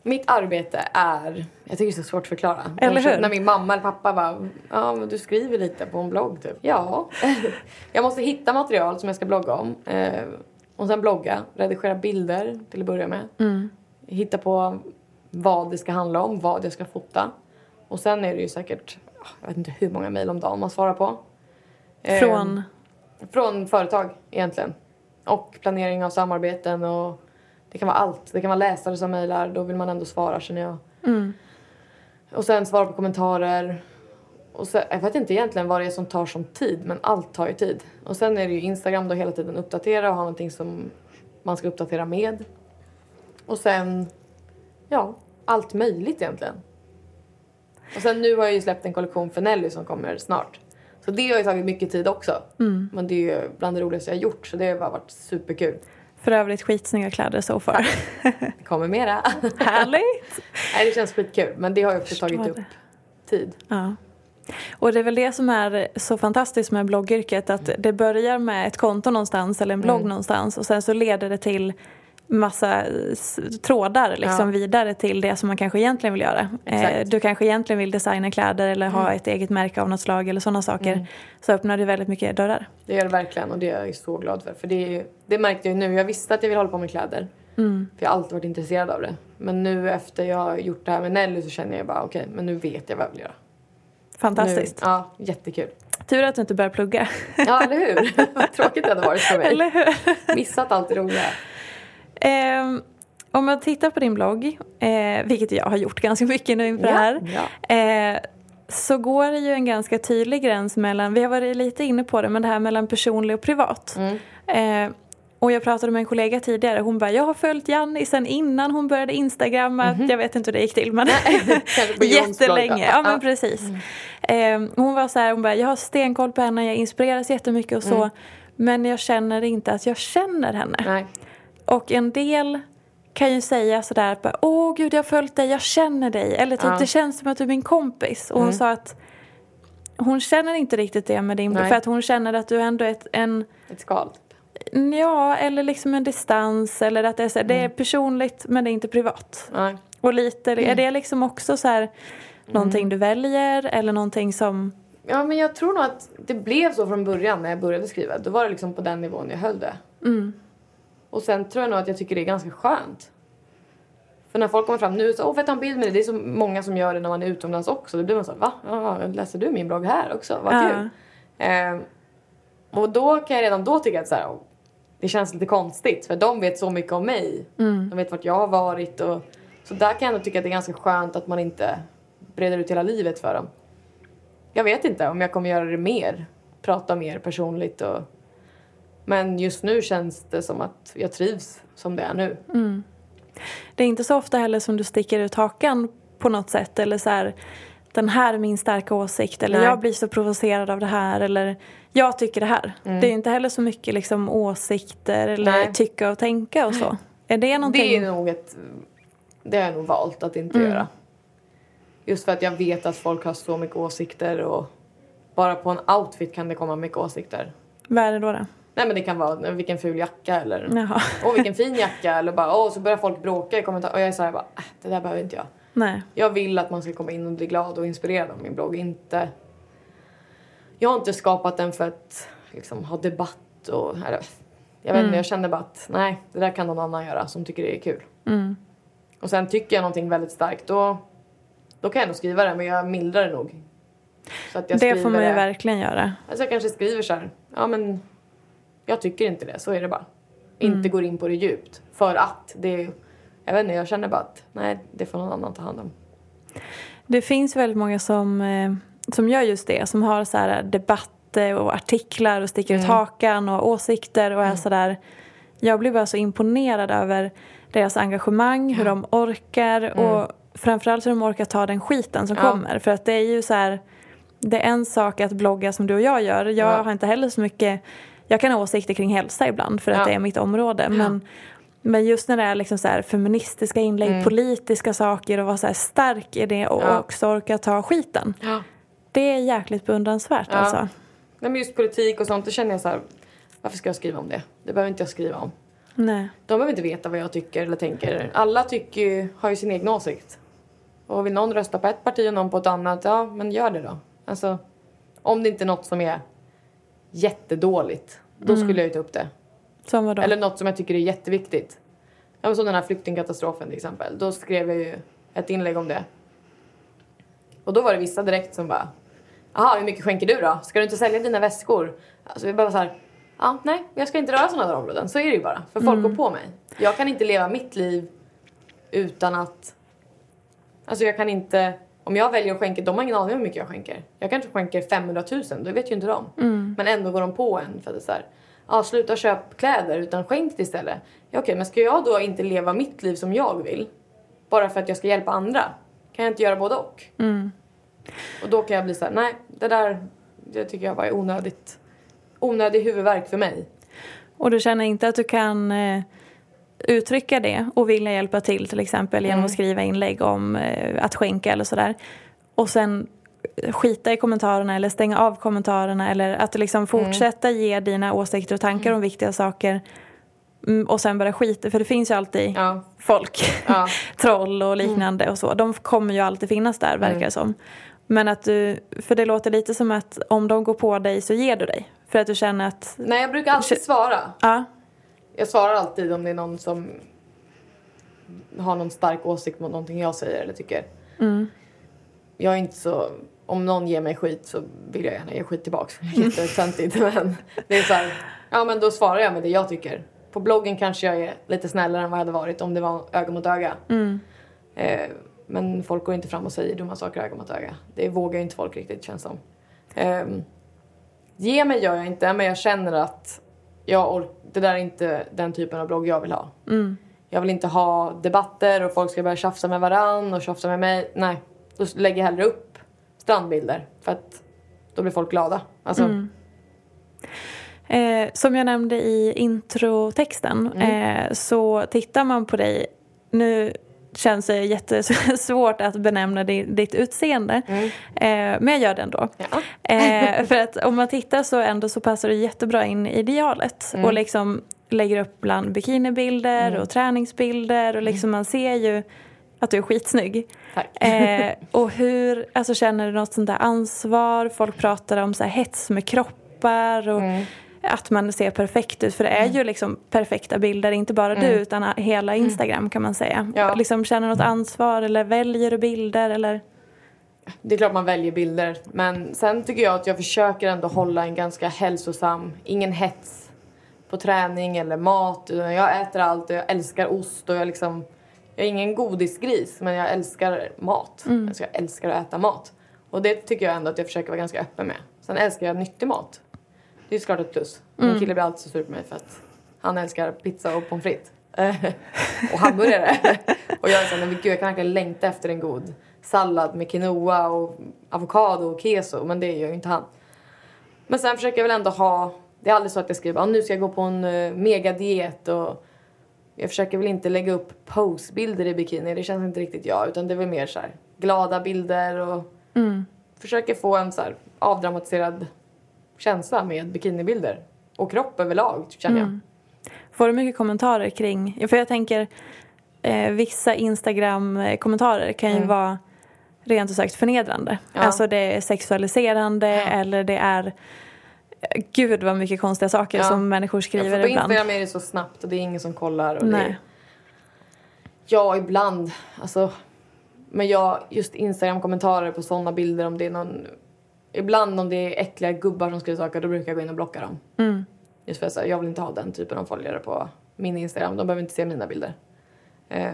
Mitt arbete är, jag tycker det är så svårt att förklara. Eller hur? När min mamma eller pappa bara, ja men du skriver lite på en blogg typ. Ja. jag måste hitta material som jag ska blogga om. Eh, och sen blogga, redigera bilder till att börja med. Mm. Hitta på vad det ska handla om, vad jag ska fota. Och sen är det ju säkert, jag vet inte hur många mejl om dagen man svarar på. Eh, Från, från företag egentligen. Och planering av samarbeten och det kan vara allt. Det kan vara läsare som mejlar, då vill man ändå svara känner jag. mm, Och sen svara på kommentarer. och så, jag vet inte egentligen vad det är som tar som tid, men allt tar ju tid. Och sen är det ju Instagram då hela tiden uppdatera och ha någonting som man ska uppdatera med. Och sen, ja, allt möjligt egentligen. Och sen nu har jag ju släppt en kollektion för Nelly som kommer snart. Så det har ju tagit mycket tid också. Men det är ju bland det roligaste jag har gjort så det har bara varit superkul. För övrigt skitsnygga kläder so far. Det kommer mera. Härligt! Nej, det känns skitkul men det har ju också Förstår tagit upp det. tid. Ja. Och det är väl det som är så fantastiskt med bloggyrket att det börjar med ett konto någonstans eller en blogg Mm. någonstans och sen så leder det till massa trådar liksom Ja. vidare till det som man kanske egentligen vill göra. Exakt. Eh, du kanske egentligen vill designa kläder eller ha ett eget märke av något slag eller sådana saker. Så öppnar det väldigt mycket dörrar. Det gör det verkligen och det är jag så glad för. För det, det märkte jag ju nu. Jag visste att jag ville hålla på med kläder. Mm. För jag har alltid varit intresserad av det. Men nu efter jag har gjort det här med Nelly så känner jag bara okej, men nu vet jag vad jag vill göra. Fantastiskt. Nu, ja, jättekul. Tur att du inte börjar plugga. Ja, eller hur? Vad tråkigt det hade varit för mig. eller hur? Missat allt det roliga. Ehm, om man tittar på din blogg, eh, vilket jag har gjort ganska mycket nu inför det här. Ja. Eh, så går det ju en ganska tydlig gräns mellan, vi har varit lite inne på det, men det här mellan personlig och privat. Mm. Eh, och jag pratade med en kollega tidigare, hon bara, jag har följt Janni sen innan hon började instagramma, jag vet inte hur det gick till men jättelänge. ja. Ja men Ja. precis. Eh, hon var så här, hon bara, jag har stenkoll på henne, jag inspireras jättemycket och så. Men jag känner inte att jag känner henne. Nej. Och en del kan ju säga sådär, bara, åh gud jag har följt dig, jag känner dig. Eller typ, Ja. det känns som att du är min kompis. Och hon sa att hon känner inte riktigt det med din Nej. För att hon känner att du ändå är ett, en, Ett skal. ja, eller liksom en distans. Eller att det är, så här, det är personligt men det är inte privat. Nej. Och lite, är det liksom också så här, någonting du väljer eller någonting som... Ja, men jag tror nog att det blev så från början när jag började skriva. Då var det liksom på den nivån jag höll det. Och sen tror jag nog att jag tycker det är ganska skönt. För när folk kommer fram nu så, åh får jag ta en bild med dig? Det är så många som gör det när man är utomlands också. Då blir man så här, va? Ja, läser du min blogg här också? Vad Ja. kul. Ehm, och då kan jag redan då tycka att så här, det känns lite konstigt. För de vet så mycket om mig. De vet vart jag har varit. Och, så där kan jag ändå tycka att det är ganska skönt att man inte breder ut hela livet för dem. Jag vet inte om jag kommer göra det mer. Prata mer personligt och... Men just nu känns det som att jag trivs som det är nu. Det är inte så ofta heller som du sticker ut hakan på något sätt. Eller så här, den här är min starka åsikt. Eller Nej. jag blir så provocerad av det här. Eller jag tycker det här. Det är inte heller så mycket liksom åsikter eller Nej. tycka och tänka och så. Är det någonting? Det är nog ett... Det har jag nog valt att inte göra. Just för att jag vet att folk har så mycket åsikter och bara på en outfit kan det komma mycket åsikter. Vad är det då? då? Nej men det kan vara vilken ful jacka eller Jaha. åh vilken fin jacka eller bara åh så börjar folk bråka i kommentarer och jag är såhär bara äh, det där behöver inte jag. Nej. Jag vill att man ska komma in och bli glad och inspirerad av min blogg. Inte... Jag har inte skapat den för att liksom, ha debatt och... Eller, jag vet inte, jag kände bara att nej, det där kan någon annan göra som tycker det är kul. Och sen tycker jag någonting väldigt starkt då, då kan jag nog skriva det men jag mildrar det nog. Så att jag Det får man ju det. verkligen göra. Alltså jag kanske skriver så här, ja men jag tycker inte det, så är det bara. Inte går in på det djupt. För att det, jag vet inte, jag känner bara att nej, det får någon annan ta hand om. Det finns väldigt många som, eh, som gör just det. Som har så här debatter och artiklar och sticker Mm. ut hakan och åsikter och är så där. Jag blir bara så imponerad över deras engagemang, hur de orkar och framförallt hur de orkar ta den skiten som Mm. Ja. kommer. För att det är ju så här, det är en sak att blogga som du och jag gör. Jag Ja. har inte heller så mycket, jag kan ha åsikter kring hälsa ibland för att Ja. det är mitt område. Men, men just när det är liksom så här feministiska inlägg, Mm. politiska saker och vara så stark i det och Ja. också orka ta skiten. Ja. Det är jäkligt beundransvärt Ja. alltså. Nej men just politik och sånt, då känner jag så här, varför ska jag skriva om det? Det behöver inte jag skriva om. Nej. De behöver inte veta vad jag tycker eller tänker. Alla tycker ju, har ju sin egen åsikt. Och vill någon rösta på ett parti och någon på ett annat, ja men gör det då. Alltså, om det inte är något som är jättedåligt, då skulle jag ju ta upp det. Som vadå? Eller något som jag tycker är jätteviktigt. Ja, som den här flyktingkatastrofen till exempel. Då skrev jag ju ett inlägg om det. Och då var det vissa direkt som bara Jaha, hur mycket skänker du då? Ska du inte sälja dina väskor? Alltså vi bara så här, ja nej, jag ska inte röra sådana där områden. Så är det ju bara. För folk går på mig. Jag kan inte leva mitt liv utan att... Alltså jag kan inte Om jag väljer att skänka, de har ingen aning om hur mycket jag skänker. Jag kanske skänker 500 000, det vet ju inte de. Men ändå går de på en för att det är så här, ja sluta köp kläder utan skänk istället. Ja, okej, men ska jag då inte leva mitt liv som jag vill? Bara för att jag ska hjälpa andra? Kan jag inte göra både och? Och då kan jag bli så här, nej, det där det tycker jag bara är onödigt. Onödig huvudvärk för mig. Och du känner inte att du kan eh, uttrycka det och vilja hjälpa till till exempel genom att skriva inlägg om eh, att skänka eller sådär. Och sen skita i kommentarerna eller stänga av kommentarerna eller att liksom fortsätta ge dina åsikter och tankar om viktiga saker mm, och sen bara skita, för det finns ju alltid Ja. folk, Ja. troll och liknande och så. De kommer ju alltid finnas där verkar det som. Men att du, för det låter lite som att om de går på dig så ger du dig. För att du känner att, Nej, jag brukar alltid svara. ja, Jag svarar alltid om det är någon som har någon stark åsikt mot någonting jag säger eller tycker. Jag är inte så... Om någon ger mig skit så vill jag gärna ge skit tillbaks. Jättetöntigt men det är så här, Ja men då svarar jag med det jag tycker. På bloggen kanske jag är lite snällare än vad jag hade varit om det var öga mot öga. Eh, men folk går inte fram och säger dumma saker öga mot öga. Det vågar inte folk riktigt känns som. Eh, ge mig gör jag inte men jag känner att jag ork- det där är inte den typen av blogg jag vill ha. Jag vill inte ha debatter och folk ska börja tjafsa med varann och tjafsa med mig. Nej, då lägger jag hellre upp strandbilder för att då blir folk glada. Alltså, Eh, som jag nämnde i introtexten eh, så tittar man på dig, nu känns jättesvårt att benämna di- ditt utseende, eh, men jag gör det ändå. Ja. Eh, för att om man tittar så ändå så passar du jättebra in i idealet och liksom lägger upp bland bikinibilder och träningsbilder och liksom man ser ju att du är skitsnygg. Eh, och hur, alltså känner du något sånt där ansvar? Folk pratar om så här hets med kroppar och att man ser perfekt ut. För det är ju liksom perfekta bilder, inte bara du utan hela Instagram kan man säga. Ja. Liksom känner något ansvar eller väljer du bilder eller? Det är klart man väljer bilder. Men sen tycker jag att jag försöker ändå hålla en ganska hälsosam, ingen hets på träning eller mat. Jag äter allt och jag älskar ost och jag liksom... Jag är ingen godisgris men jag älskar mat. Alltså jag älskar att äta mat. Och det tycker jag ändå att jag försöker vara ganska öppen med. Sen älskar jag nyttig mat. Det är såklart ett plus. Min kille blir alltid så sur på mig för att han älskar pizza och pommes frites. Och hamburgare. och jag är såhär, men gud jag kan verkligen längta efter en god sallad med quinoa och avokado och keso. Men det gör ju inte han. Men sen försöker jag väl ändå ha, det är aldrig så att jag skriver, nu ska jag gå på en uh, megadiet och jag försöker väl inte lägga upp posebilder i bikini, det känns inte riktigt jag. Utan det är väl mer så här glada bilder och försöker få en så här avdramatiserad känsla med bikinibilder. Och kropp överlag känner jag. Får du mycket kommentarer kring, för jag tänker eh, vissa Instagram-kommentarer kan ju vara rent ut sagt förnedrande. Ja. Alltså det är sexualiserande eller det är Gud vad mycket konstiga saker Ja. som människor Ja, skriver för på ibland. Instagram är det så snabbt och det är ingen som kollar. Och Det Nej. är... Ja, ibland. Alltså, men jag, just Instagram-kommentarer på sådana bilder om det är någon... Ibland om det är äckliga gubbar som skriver saker då brukar jag gå in och blocka dem. Mm. Just för att jag vill inte ha den typen av följare på min Instagram. De behöver inte se mina bilder. Eh,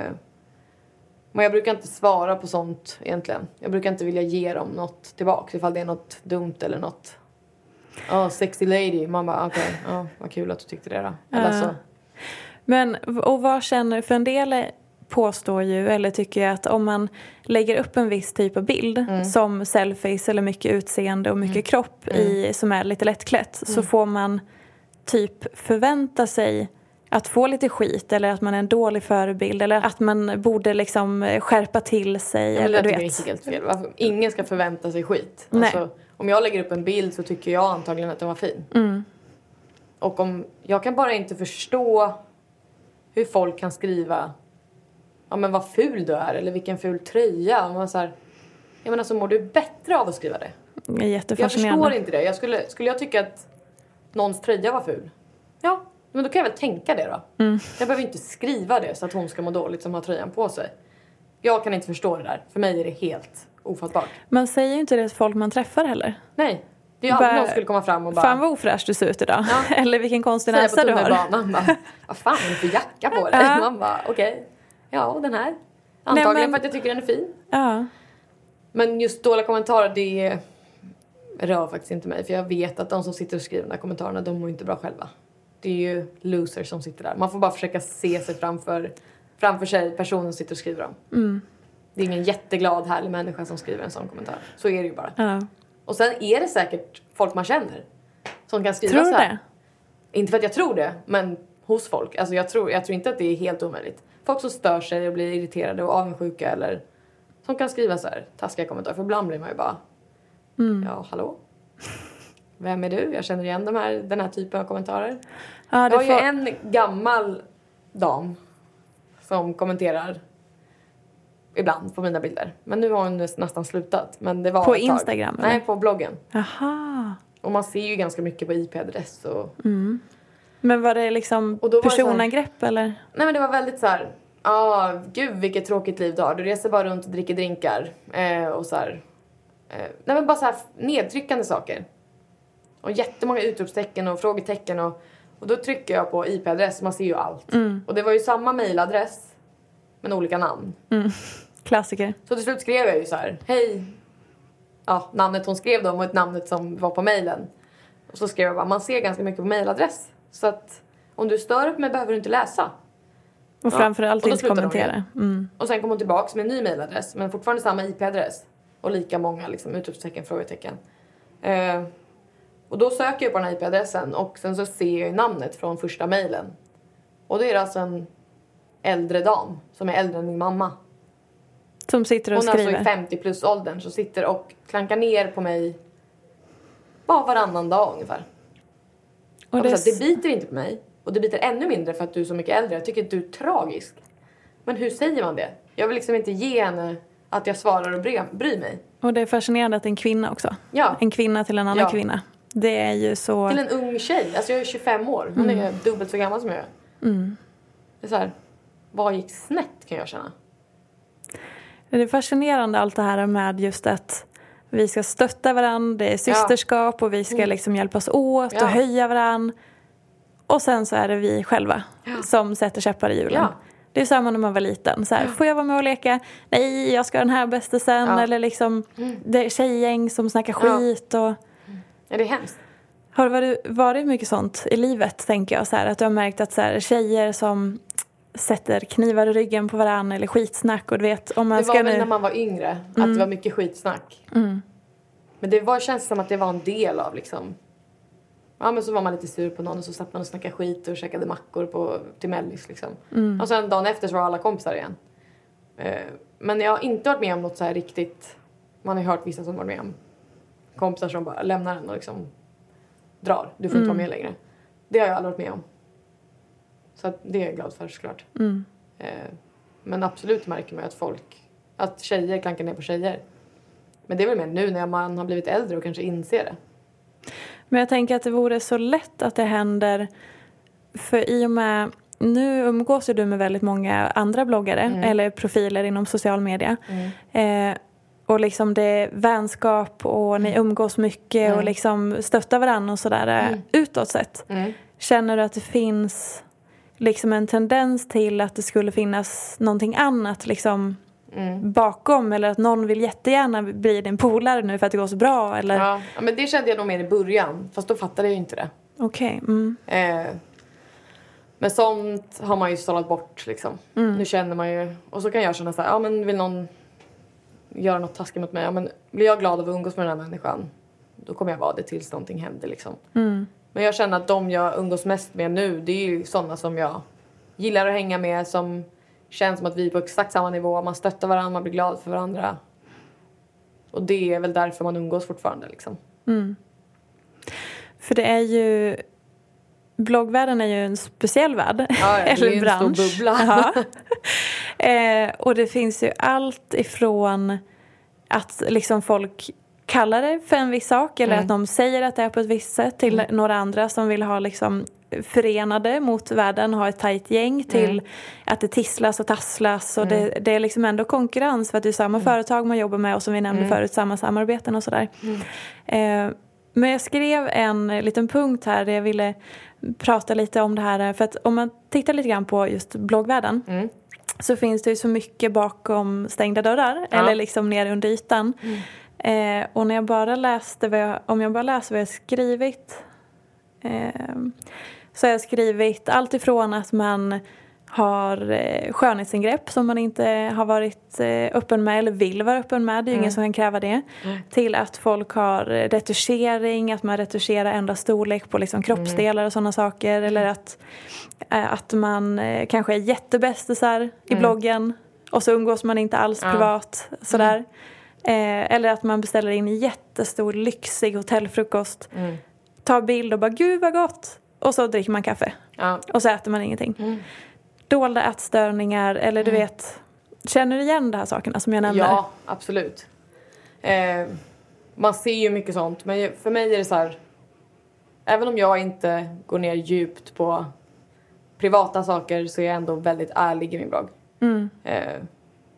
men jag brukar inte svara på sånt egentligen. Jag brukar inte vilja ge dem något tillbaka ifall det är något dumt eller något. Ja, sexy lady. Man bara okej, ja, vad kul att du tyckte det då. Eller Ja. så. Men och vad känner, för en del påstår ju, eller tycker jag att om man lägger upp en viss typ av bild Mm. som selfies eller mycket utseende och mycket kropp Mm. i, som är lite lättklätt så får man typ förvänta sig att få lite skit eller att man är en dålig förebild eller att man borde liksom skärpa till sig. Ja, eller det du vet. är helt fel. Varför- Ingen ska förvänta sig skit. Nej. Alltså, om jag lägger upp en bild så tycker jag antagligen att den var fin. Mm. Och om, jag kan bara inte förstå hur folk kan skriva ja men vad ful du är eller vilken ful tröja. Man så här, jag menar så mår du bättre av att skriva det? Det är Jag jättefascinerande. förstår inte det. Jag skulle, skulle jag tycka att någons tröja var ful? Ja, men då kan jag väl tänka det då. Mm. Jag behöver inte skriva det så att hon ska må dåligt som har tröjan på sig. Jag kan inte förstå det där. För mig är det helt ofattbart. Man säger ju inte det till folk man träffar heller. Nej. Det är ju aldrig någon skulle komma fram och bara Fan vad ofräsch du ser ut idag. Ja. eller vilken konstig säga på näsa du har. tunnelbanan bara, vad fan är det för jacka på dig? Ja. Man bara okej, ja och den här. Antagligen men- för att jag tycker den är fin. Ja. Men just dåliga kommentarer, det rör faktiskt inte mig. För jag vet att de som sitter och skriver de där kommentarerna, de mår inte bra själva. Det är ju losers som sitter där. Man får bara försöka se sig framför, framför sig personen som sitter och skriver dem. Mm. Det är ingen jätteglad, härlig människa som skriver en sån kommentar. Så är det ju bara. Ja. Och sen är det säkert folk man känner som kan skriva Tror du så här. det? Inte för att jag tror det, men hos folk. Alltså jag tror, jag tror inte att det är helt omöjligt. Folk som stör sig och blir irriterade och avundsjuka eller som kan skriva så här taskiga kommentarer. För ibland blir man ju bara, Mm. ja hallå? Vem är du? Jag känner igen de här, den här typen av kommentarer. Ja, Jag har ju en gammal dam som kommenterar ibland på mina bilder. Men nu har hon nästan slutat. Men det var På. Instagram, eller? Nej, på bloggen. Jaha. Och man ser ju ganska mycket på IP-adress och Men var det liksom Och då så här- personangrepp eller? Nej men det var väldigt så här. Ja, ah, gud vilket tråkigt liv du har. Du reser bara runt och dricker drinkar. Eh, och så här. Eh, nej men bara så här nedtryckande saker. Och jättemånga utropstecken och frågetecken och, och då trycker jag på IP-adress, man ser ju allt. Och det var ju samma mailadress men olika namn. Klassiker. Så till slut skrev jag ju så här, hej. Ja, namnet hon skrev då mot namnet som var på mailen. Och så skrev jag bara, man ser ganska mycket på mailadress. Så att om du stör på mig behöver du inte läsa. Och Ja. framförallt Och inte kommentera. Mm. Och sen kom hon tillbaks med en ny mailadress men fortfarande samma IP-adress. Och lika många liksom, utropstecken, frågetecken. Eh, och då söker jag på den här IP-adressen och sen så ser jag ju namnet från första mailen. Och då är det alltså en äldre dam som är äldre än min mamma. Som sitter och Hon är alltså skriver. i 50 plus åldern som sitter och klankar ner på mig bara varannan dag ungefär. Och det, det... det biter inte på mig. Och det biter ännu mindre för att du är så mycket äldre. Jag tycker att du är tragisk. Men hur säger man det? Jag vill liksom inte ge henne att jag svarar och bryr, mig. och det är fascinerande att det är en kvinna också. Ja. En kvinna till en annan Ja. kvinna. Det är ju så... Till en ung tjej. Alltså jag är 25 år. Hon är dubbelt så gammal som jag är. Det är så här, vad gick snett kan jag känna. Det är fascinerande allt det här med just att vi ska stötta varandra, det är systerskap och vi ska liksom hjälpas åt Mm. Ja. och höja varandra. Och sen så är det vi själva som sätter käppar i hjulen. Ja. Det är samma när man var liten. Så här, Får jag vara med och leka? Nej, jag ska ha den här bästisen. Ja. Mm. Eller liksom det är tjejgäng som snackar Ja. skit. Och, Ja, det är hemskt. har det varit, varit mycket sånt i livet, tänker jag? Så här, att du har märkt att så här, tjejer som sätter knivar i ryggen på varandra eller skitsnack och du vet om man Det var väl nu... när man var yngre. Att det var mycket skitsnack. Men det var, känns som att det var en del av liksom. Ja men så var man lite sur på någon och så satt man och snackade skit och käkade mackor på, till mellis liksom. Och sen dagen efter så var alla kompisar igen. Eh, men jag har inte varit med om något så här riktigt. Man har hört vissa som varit med om kompisar som bara lämnar en och liksom drar. Du får inte vara med längre. Det har jag aldrig varit med om. Så det är jag glad för såklart. Eh, men absolut märker man ju att folk, att tjejer klankar ner på tjejer. Men det är väl mer nu när man har blivit äldre och kanske inser det. Men jag tänker att det vore så lätt att det händer för i och med nu umgås ju du med väldigt många andra bloggare eller profiler inom social media. Eh, och liksom det är vänskap och ni umgås mycket och liksom stöttar varandra och sådär mm. utåt sett. Känner du att det finns liksom en tendens till att det skulle finnas någonting annat liksom bakom eller att någon vill jättegärna bli din polare nu för att det går så bra eller? Ja, ja, men det kände jag nog mer i början. Fast då fattade jag ju inte det. Okej. mm. Eh, men sånt har man ju sållat bort liksom. Nu känner man ju. Och så kan jag känna så här, ja men vill någon göra något taskigt mot mig. Ja, men blir jag glad av att umgås med den här människan. Då kommer jag vara det tills någonting händer liksom. Men jag känner att de jag umgås mest med nu det är ju sådana som jag gillar att hänga med. Som känns som att vi är på exakt samma nivå. Man stöttar varandra, man blir glad för varandra. Och det är väl därför man umgås fortfarande liksom. För det är ju Bloggvärlden är ju en speciell värld. Ja, ja, det är eller en bransch. stor bubbla. Ja. eh, och det finns ju allt ifrån att liksom folk kallar det för en viss sak eller Mm. att de säger att det är på ett visst sätt till några andra som vill ha liksom förenade mot världen, ha ett tajt gäng till Mm. att det tisslas och tasslas och det, det är liksom ändå konkurrens för att det är Mm. samma företag man jobbar med och som vi nämnde förut, samma samarbeten och sådär. Eh, men jag skrev en liten punkt här där jag ville prata lite om det här. För att om man tittar lite grann på just bloggvärlden. så finns det ju så mycket bakom stängda dörrar Ja. eller liksom ner under ytan. Eh, och när jag bara läste jag, om jag bara läser vad jag skrivit eh, så har jag skrivit allt ifrån att man har eh, skönhetsingrepp som man inte har varit eh, öppen med eller vill vara öppen med. Det är ju ingen som kan kräva det. Till att folk har retuschering, att man retuscherar, ändrar storlek på liksom kroppsdelar och sådana saker. Eller att, eh, att man eh, kanske är jättebästisar i bloggen och så umgås man inte alls privat. Sådär. Eh, eller att man beställer in jättestor lyxig hotellfrukost. Tar bild och bara gud vad gott. Och så dricker man kaffe. Ja. Och så äter man ingenting. Dolda ätstörningar eller du vet. Känner du igen de här sakerna som jag nämner? Ja, absolut. Eh, man ser ju mycket sånt, men för mig är det så här... Även om jag inte går ner djupt på privata saker så är jag ändå väldigt ärlig i min blogg. Eh,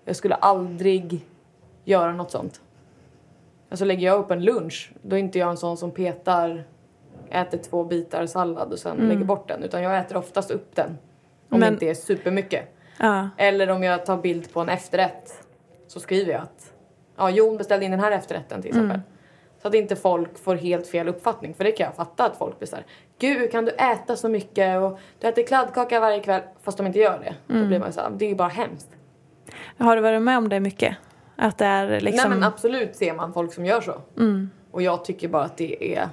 jag skulle aldrig göra något sånt. Alltså lägger jag upp en lunch, då är inte jag en sån som petar, äter två bitar sallad och sen lägger bort den. Utan jag äter oftast upp den. Om Men- det inte är supermycket. Ja. Eller om jag tar bild på en efterrätt så skriver jag att ja, Jon beställde in den här efterrätten till exempel. Så att inte folk får helt fel uppfattning. För det kan jag fatta att folk blir såhär Gud kan du äta så mycket och du äter kladdkaka varje kväll fast de inte gör det. Då blir man såhär, det är ju bara hemskt. Har du varit med om det mycket? Att det är liksom... Nej men absolut ser man folk som gör så. Och jag tycker bara att det är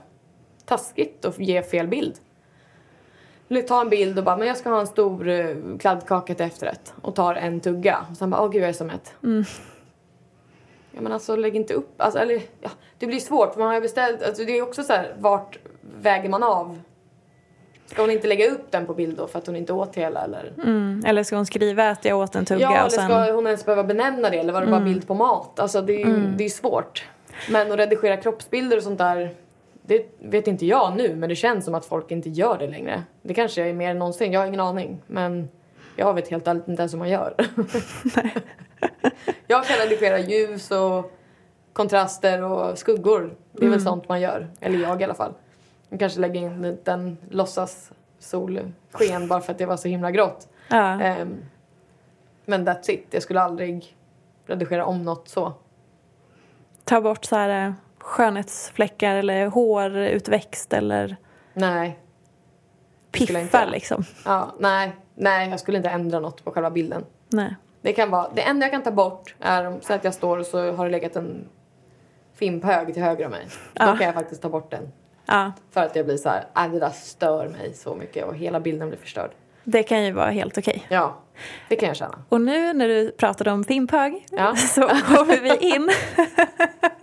taskigt att ge fel bild. Eller ta en bild och bara, men jag ska ha en stor eh, kladdkaka till efterrätt. Och tar en tugga. Och sen bara, åh gud jag är så mätt. Ja men alltså lägg inte upp, alltså, eller ja, det blir svårt för man har ju beställt, alltså det är också så här, vart väger man av? Ska hon inte lägga upp den på bild då för att hon inte åt hela eller? mm. Eller ska hon skriva att jag åt en tugga Ja, eller sen... ska hon ens behöva benämna det eller var det bara bild på mat? Alltså det är, ju- det är svårt. Men att redigera kroppsbilder och sånt där, det vet inte jag nu men det känns som att folk inte gör det längre. Det kanske är mer än någonsin, jag har ingen aning. Men jag vet helt ärligt inte ens hur man gör. jag kan redigera ljus och kontraster och skuggor. Det är väl sånt man gör. Eller jag i alla fall. Jag kanske lägger in en liten låtsas solsken bara för att det var så himla grått. Ja. Ehm, men that's it. Jag skulle aldrig redigera om något så. Ta bort så här eh, skönhetsfläckar eller hårutväxt eller Nej. piffa liksom. Ja, nej. Nej, jag skulle inte ändra något på själva bilden. Nej. Det kan vara, det enda jag kan ta bort är om så att jag står och så har det legat en fimphög till höger om mig. Då Ja. kan jag faktiskt ta bort den. Ja, För att jag blir så här, äh, det där stör mig så mycket och hela bilden blir förstörd. det kan ju vara helt okej. Ja, det kan jag känna. Och nu när du pratade om Pimphög Ja. så kommer vi in.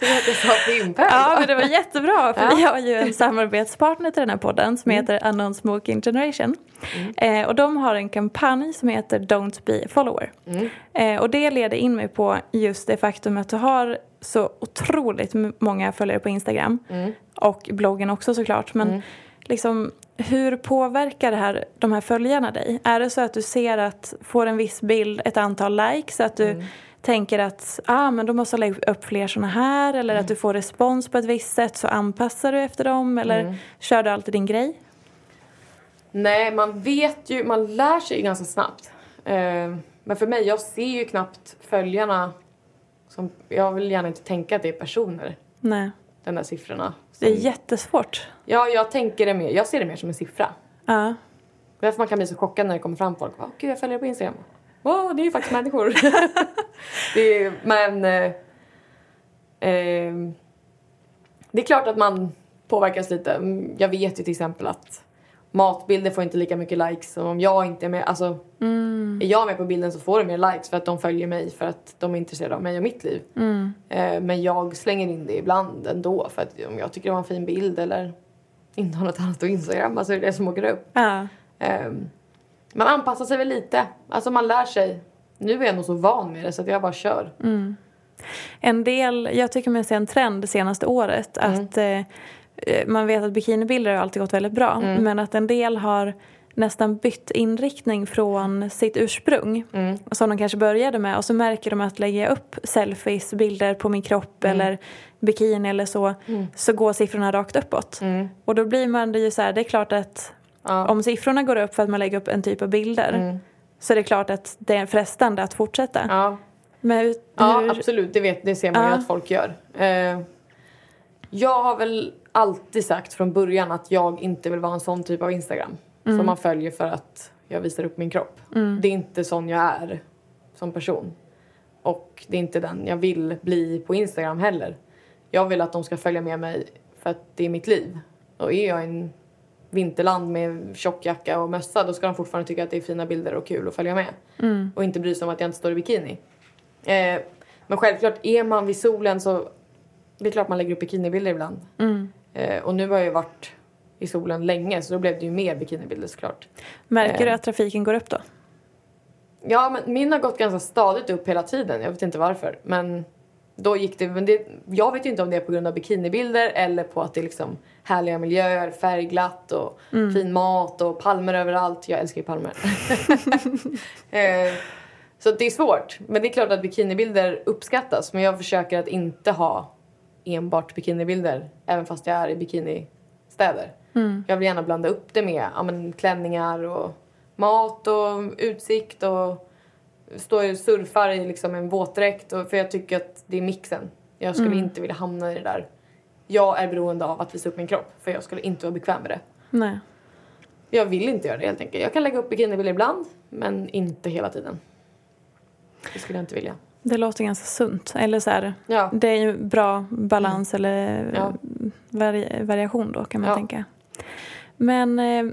Tur att jag sa fimphög. Ja, men det var jättebra för Ja. vi har ju en samarbetspartner till den här podden som heter Unknown Smoking Generation. Eh, och de har en kampanj som heter Don't be a follower. Eh, och det leder in mig på just det faktum att du har så otroligt många följare på Instagram. Och bloggen också såklart. Men liksom, hur påverkar det här, de här följarna dig? Är det så att du ser att, får en viss bild ett antal likes, att du tänker att ah, men då måste jag lägga upp fler såna här eller att du får respons på ett visst sätt så anpassar du efter dem eller kör du alltid din grej? Nej, man vet ju, man lär sig ju ganska snabbt. Eh, men för mig, jag ser ju knappt följarna som, jag vill gärna inte tänka att det är personer, Nej, de där siffrorna. det är jättesvårt. Ja, jag tänker det mer, jag ser det mer som en siffra. Ja, Därför man kan bli så chockad när det kommer fram folk. Gud, jag följer på Instagram. Åh, det är ju faktiskt människor. är, men... Eh, eh, det är klart att man påverkas lite. Mm, Jag vet ju till exempel att matbilder får inte lika mycket likes som om jag inte är med. Alltså, är jag med på bilden så får det mer likes för att de följer mig för att de är intresserade av mig och mitt liv. Eh, men jag slänger in det ibland ändå för att om jag tycker det var en fin bild eller inte har något annat att instagramma så är det det som åker upp. ja. Ehm, man anpassar sig väl lite. Alltså man lär sig. Nu är jag nog så van med det så att jag bara kör. En del, jag tycker mig se en trend det senaste året att eh, man vet att bikinibilder har alltid gått väldigt bra men att en del har nästan bytt inriktning från sitt ursprung som de kanske började med och så märker de att lägger jag upp selfies, bilder på min kropp eller bikini eller så så går siffrorna rakt uppåt. Och då blir man det ju så här, det är klart att Ja. om siffrorna går upp för att man lägger upp en typ av bilder så är det klart att det är frestande att fortsätta. Ja, hur, ja absolut. Det, vet, det ser man ju Ja. att folk gör. Eh, jag har väl alltid sagt från början att jag inte vill vara en sån typ av Instagram. Som man följer för att jag visar upp min kropp. Det är inte sån jag är som person. Och det är inte den jag vill bli på Instagram heller. Jag vill att de ska följa med mig för att det är mitt liv. Och är jag en vinterland med tjockjacka och mössa då ska de fortfarande tycka att det är fina bilder och kul att följa med. Och inte bry sig om att jag inte står i bikini. Eh, men självklart, är man vid solen så det är klart man lägger upp bikinibilder ibland. Eh, och nu har jag ju varit i solen länge så då blev det ju mer bikinibilder såklart. märker du eh. att trafiken går upp då? Ja, men min har gått ganska stadigt upp hela tiden. Jag vet inte varför. Men då gick det, men det... Jag vet ju inte om det är på grund av bikinibilder eller på att det är liksom härliga miljöer, färgglatt och fin mat och palmer överallt. Jag älskar ju palmer. eh, så det är svårt. Men det är klart att bikinibilder uppskattas. Men jag försöker att inte ha enbart bikinibilder. Även fast jag är i bikinistäder. Jag vill gärna blanda upp det med ja, men, klänningar och mat och utsikt och står och surfar i liksom en våtdräkt. Och, för jag tycker att det är mixen. Jag skulle inte vilja hamna i det där. Jag är beroende av att visa upp min kropp. För jag skulle inte vara bekväm med det. Nej. Jag vill inte göra det helt enkelt. Jag kan lägga upp bikinibilder ibland. Men inte hela tiden. Det skulle jag inte vilja. Det låter ganska sunt. Eller så här, Ja. det är ju bra balans eller Mm. Ja. vari- variation då kan man Ja. tänka. Men eh,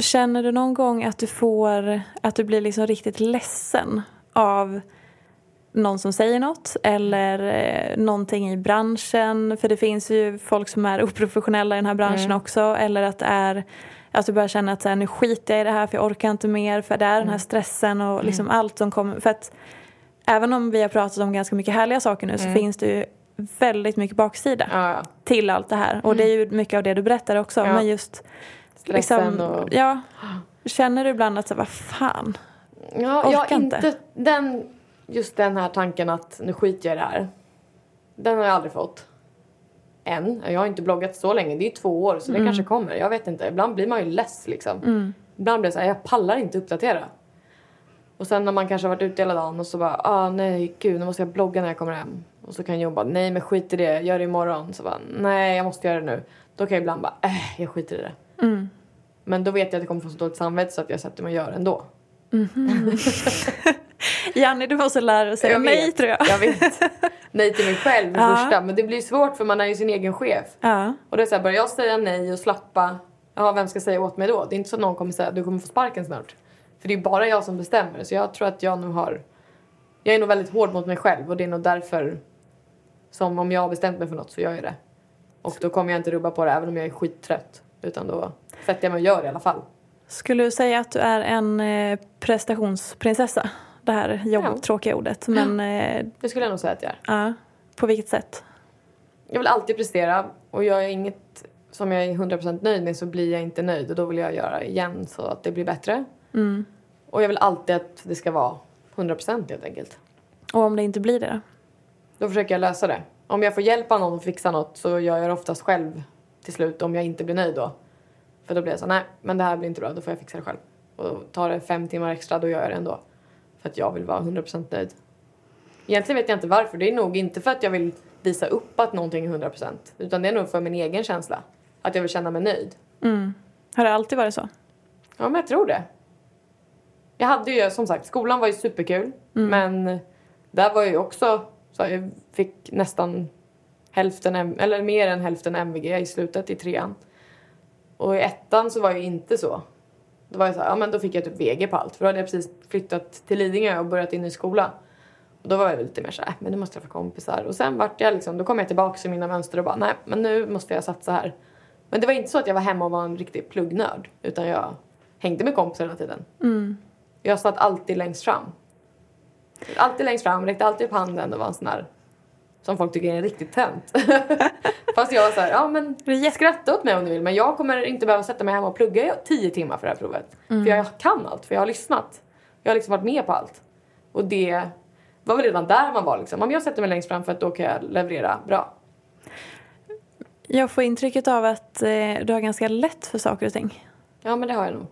känner du någon gång att du får, att du blir liksom riktigt ledsen av någon som säger något eller eh, någonting i branschen? För det finns ju folk som är oprofessionella i den här branschen Mm. också. Eller att det är att du börjar känna att så här, nu skiter jag i det här för jag orkar inte mer. För det är den Mm. här stressen och liksom allt som kommer. För att även om vi har pratat om ganska mycket härliga saker nu så finns det ju väldigt mycket baksida Mm. Ja, ja. till allt det här. Och det är ju mycket av det du berättar också. Ja. Men just Stressen liksom, och... ja, Känner du ibland att så, vad fan? Ja, jag inte. inte den, just den här tanken att nu skiter jag i det här. Den har jag aldrig fått. Än. Jag har inte bloggat så länge. Det är två år så det kanske kommer. Jag vet inte. Ibland blir man ju less liksom. Ibland blir det så här, jag pallar inte uppdatera. Och sen när man kanske har varit ute hela dagen och så bara, ah nej gud nu måste jag blogga när jag kommer hem. Och så kan jag bara, nej men skit i det, gör det imorgon. Så bara, nej jag måste göra det nu. Då kan jag ibland bara, äh jag skiter i det. Men då vet jag att jag kommer få så dåligt samvete så att jag sätter mig och gör ändå. Janne, du måste lära dig säga Jag nej vet, tror jag. Jag vet. Nej till mig själv Ja. första. Men det blir svårt för man är ju sin egen chef. Ja. Och det är så här, börjar jag säga nej och slappa, ja vem ska säga åt mig då? Det är inte så att någon kommer säga du kommer få sparken snart. För det är bara jag som bestämmer. Så jag tror att jag nu har, jag är nog väldigt hård mot mig själv och det är nog därför som om jag har bestämt mig för något så gör jag det. Och då kommer jag inte rubba på det även om jag är skittrött. Utan då sätter jag mig och gör det i alla fall. Skulle du säga att du är en eh, prestationsprinsessa? Det här jobb, Ja. ordet. Men eh, Det skulle jag nog säga att jag är. ja, på vilket sätt? Jag vill alltid prestera och gör jag inget som jag är 100% nöjd med så blir jag inte nöjd och då vill jag göra igen så att det blir bättre. Och jag vill alltid att det ska vara 100% helt enkelt. Och om det inte blir det då? Då försöker jag lösa det. Om jag får hjälpa någon att fixa något så gör jag det oftast själv till slut om jag inte blir nöjd då. För då blir jag så nej men det här blir inte bra, då får jag fixa det själv. Och tar det fem timmar extra då gör jag det ändå. För att jag vill vara 100% nöjd. Egentligen vet jag inte varför. Det är nog inte för att jag vill visa upp att någonting är 100% utan det är nog för min egen känsla. Att jag vill känna mig nöjd. Har det alltid varit så? Ja, men jag tror det. Jag hade ju som sagt, skolan var ju superkul. Men där var jag ju också, så jag fick nästan hälften, eller mer än hälften MVG i slutet i trean. Och i ettan så var jag inte så. Då var jag så här, ja men då fick jag typ VG på allt. För då hade jag precis flyttat till Lidingö och börjat in i skola. Och då var jag lite mer så här, äh, men nu måste jag få kompisar. Och sen vart jag liksom, då kom jag tillbaka till mina mönster och bara, nej men nu måste jag satsa här. Men det var inte så att jag var hemma och var en riktig pluggnörd. Utan jag hängde med kompisar hela tiden. Jag satt alltid längst fram. Alltid längst fram, räckte alltid upp handen och var en sån där som folk tycker är en riktigt tönt. Fast jag var så här, ja men skratta åt mig om du vill men jag kommer inte behöva sätta mig hemma och plugga i tio timmar för det här provet. För jag kan allt, för jag har lyssnat. Jag har liksom varit med på allt. Och det var väl redan där man var liksom, om jag sätter mig längst fram för att då kan jag leverera bra. Jag får intrycket av att eh, du har ganska lätt för saker och ting. Ja men det har jag nog.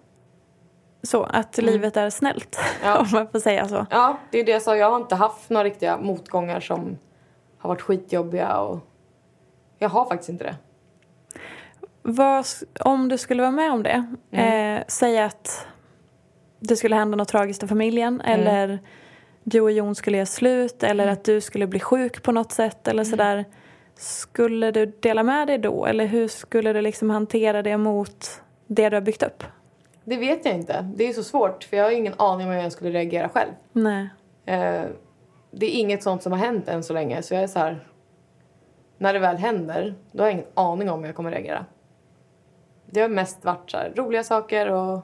så, att livet är snällt. Ja. Om man får säga så. Ja, det är det jag sa. Jag har inte haft några riktiga motgångar som har varit skitjobbiga och jag har faktiskt inte det. Vad, om du skulle vara med om det, eh, säg att det skulle hända något tragiskt i familjen eller du och Jon skulle göra slut eller att du skulle bli sjuk på något sätt eller sådär. Skulle du dela med dig då eller hur skulle du liksom hantera det mot det du har byggt upp? Det vet jag inte. Det är så svårt för jag har ingen aning om hur jag skulle reagera själv. Nej. Eh, det är inget sånt som har hänt än så länge så jag är så här. När det väl händer, då har jag ingen aning om hur jag kommer reagera. Det har mest varit så här, roliga saker och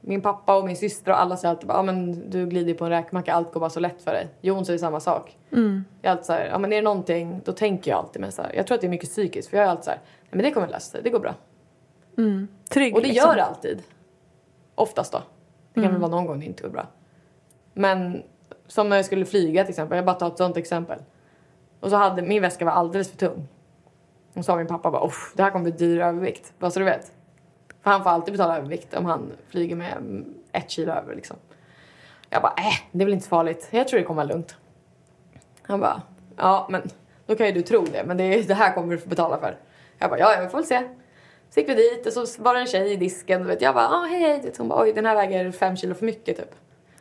min pappa och min syster och alla säger alltid bara, ah, men du glider på en räkmacka, allt går bara så lätt för dig. Jon säger samma sak. Mm. Jag är alltid så här, ja men är det någonting, då tänker jag alltid men så här, jag tror att det är mycket psykiskt för jag är alltid så här, nej men det kommer lösa sig, det går bra. Trygg Och det liksom. gör det alltid. Oftast då. Det kan väl vara någon gång det inte går bra. Men som när jag skulle flyga till exempel. Jag bara tar ett sånt exempel. Och så hade min väska var alldeles för tung. Och så sa min pappa bara det här kommer bli dyr övervikt. Bara så du vet. För han får alltid betala övervikt om han flyger med ett kilo över liksom. Jag bara äh, det är väl inte så farligt. Jag tror det kommer vara lugnt. Han bara ja men då kan ju du tro det. Men det, är- det här kommer du få betala för. Jag bara ja, jag får väl se. Så gick vi dit och så var det en tjej i disken. Och vet, jag bara, ah, hej hej. Hon bara, oj den här väger fem kilo för mycket typ.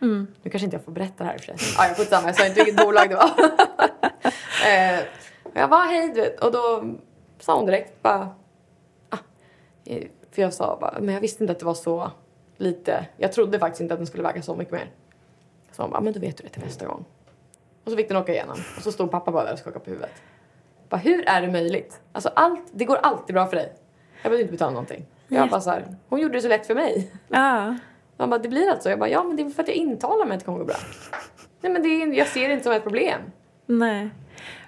Nu kanske inte jag får berätta det här i och för sig. Ja, jag skitsamma. Jag sa inte vilket bolag det var. eh, jag bara, hej du vet. Och då sa hon direkt bara, ah. eh, För jag sa bara, men jag visste inte att det var så lite. Jag trodde faktiskt inte att den skulle väga så mycket mer. Så hon bara, men då vet du det till nästa gång. Och så fick den åka igenom. Och så stod pappa bara där och skakade på huvudet. Bara, hur är det möjligt? Alltså allt, det går alltid bra för dig. Jag behöver inte betala någonting. Jag bara så här, hon gjorde det så lätt för mig. Ja. Han bara, det blir alltså? Jag bara, ja men det är för att jag intalar mig att det kommer gå bra. Nej men det är, jag ser det inte som ett problem. Nej.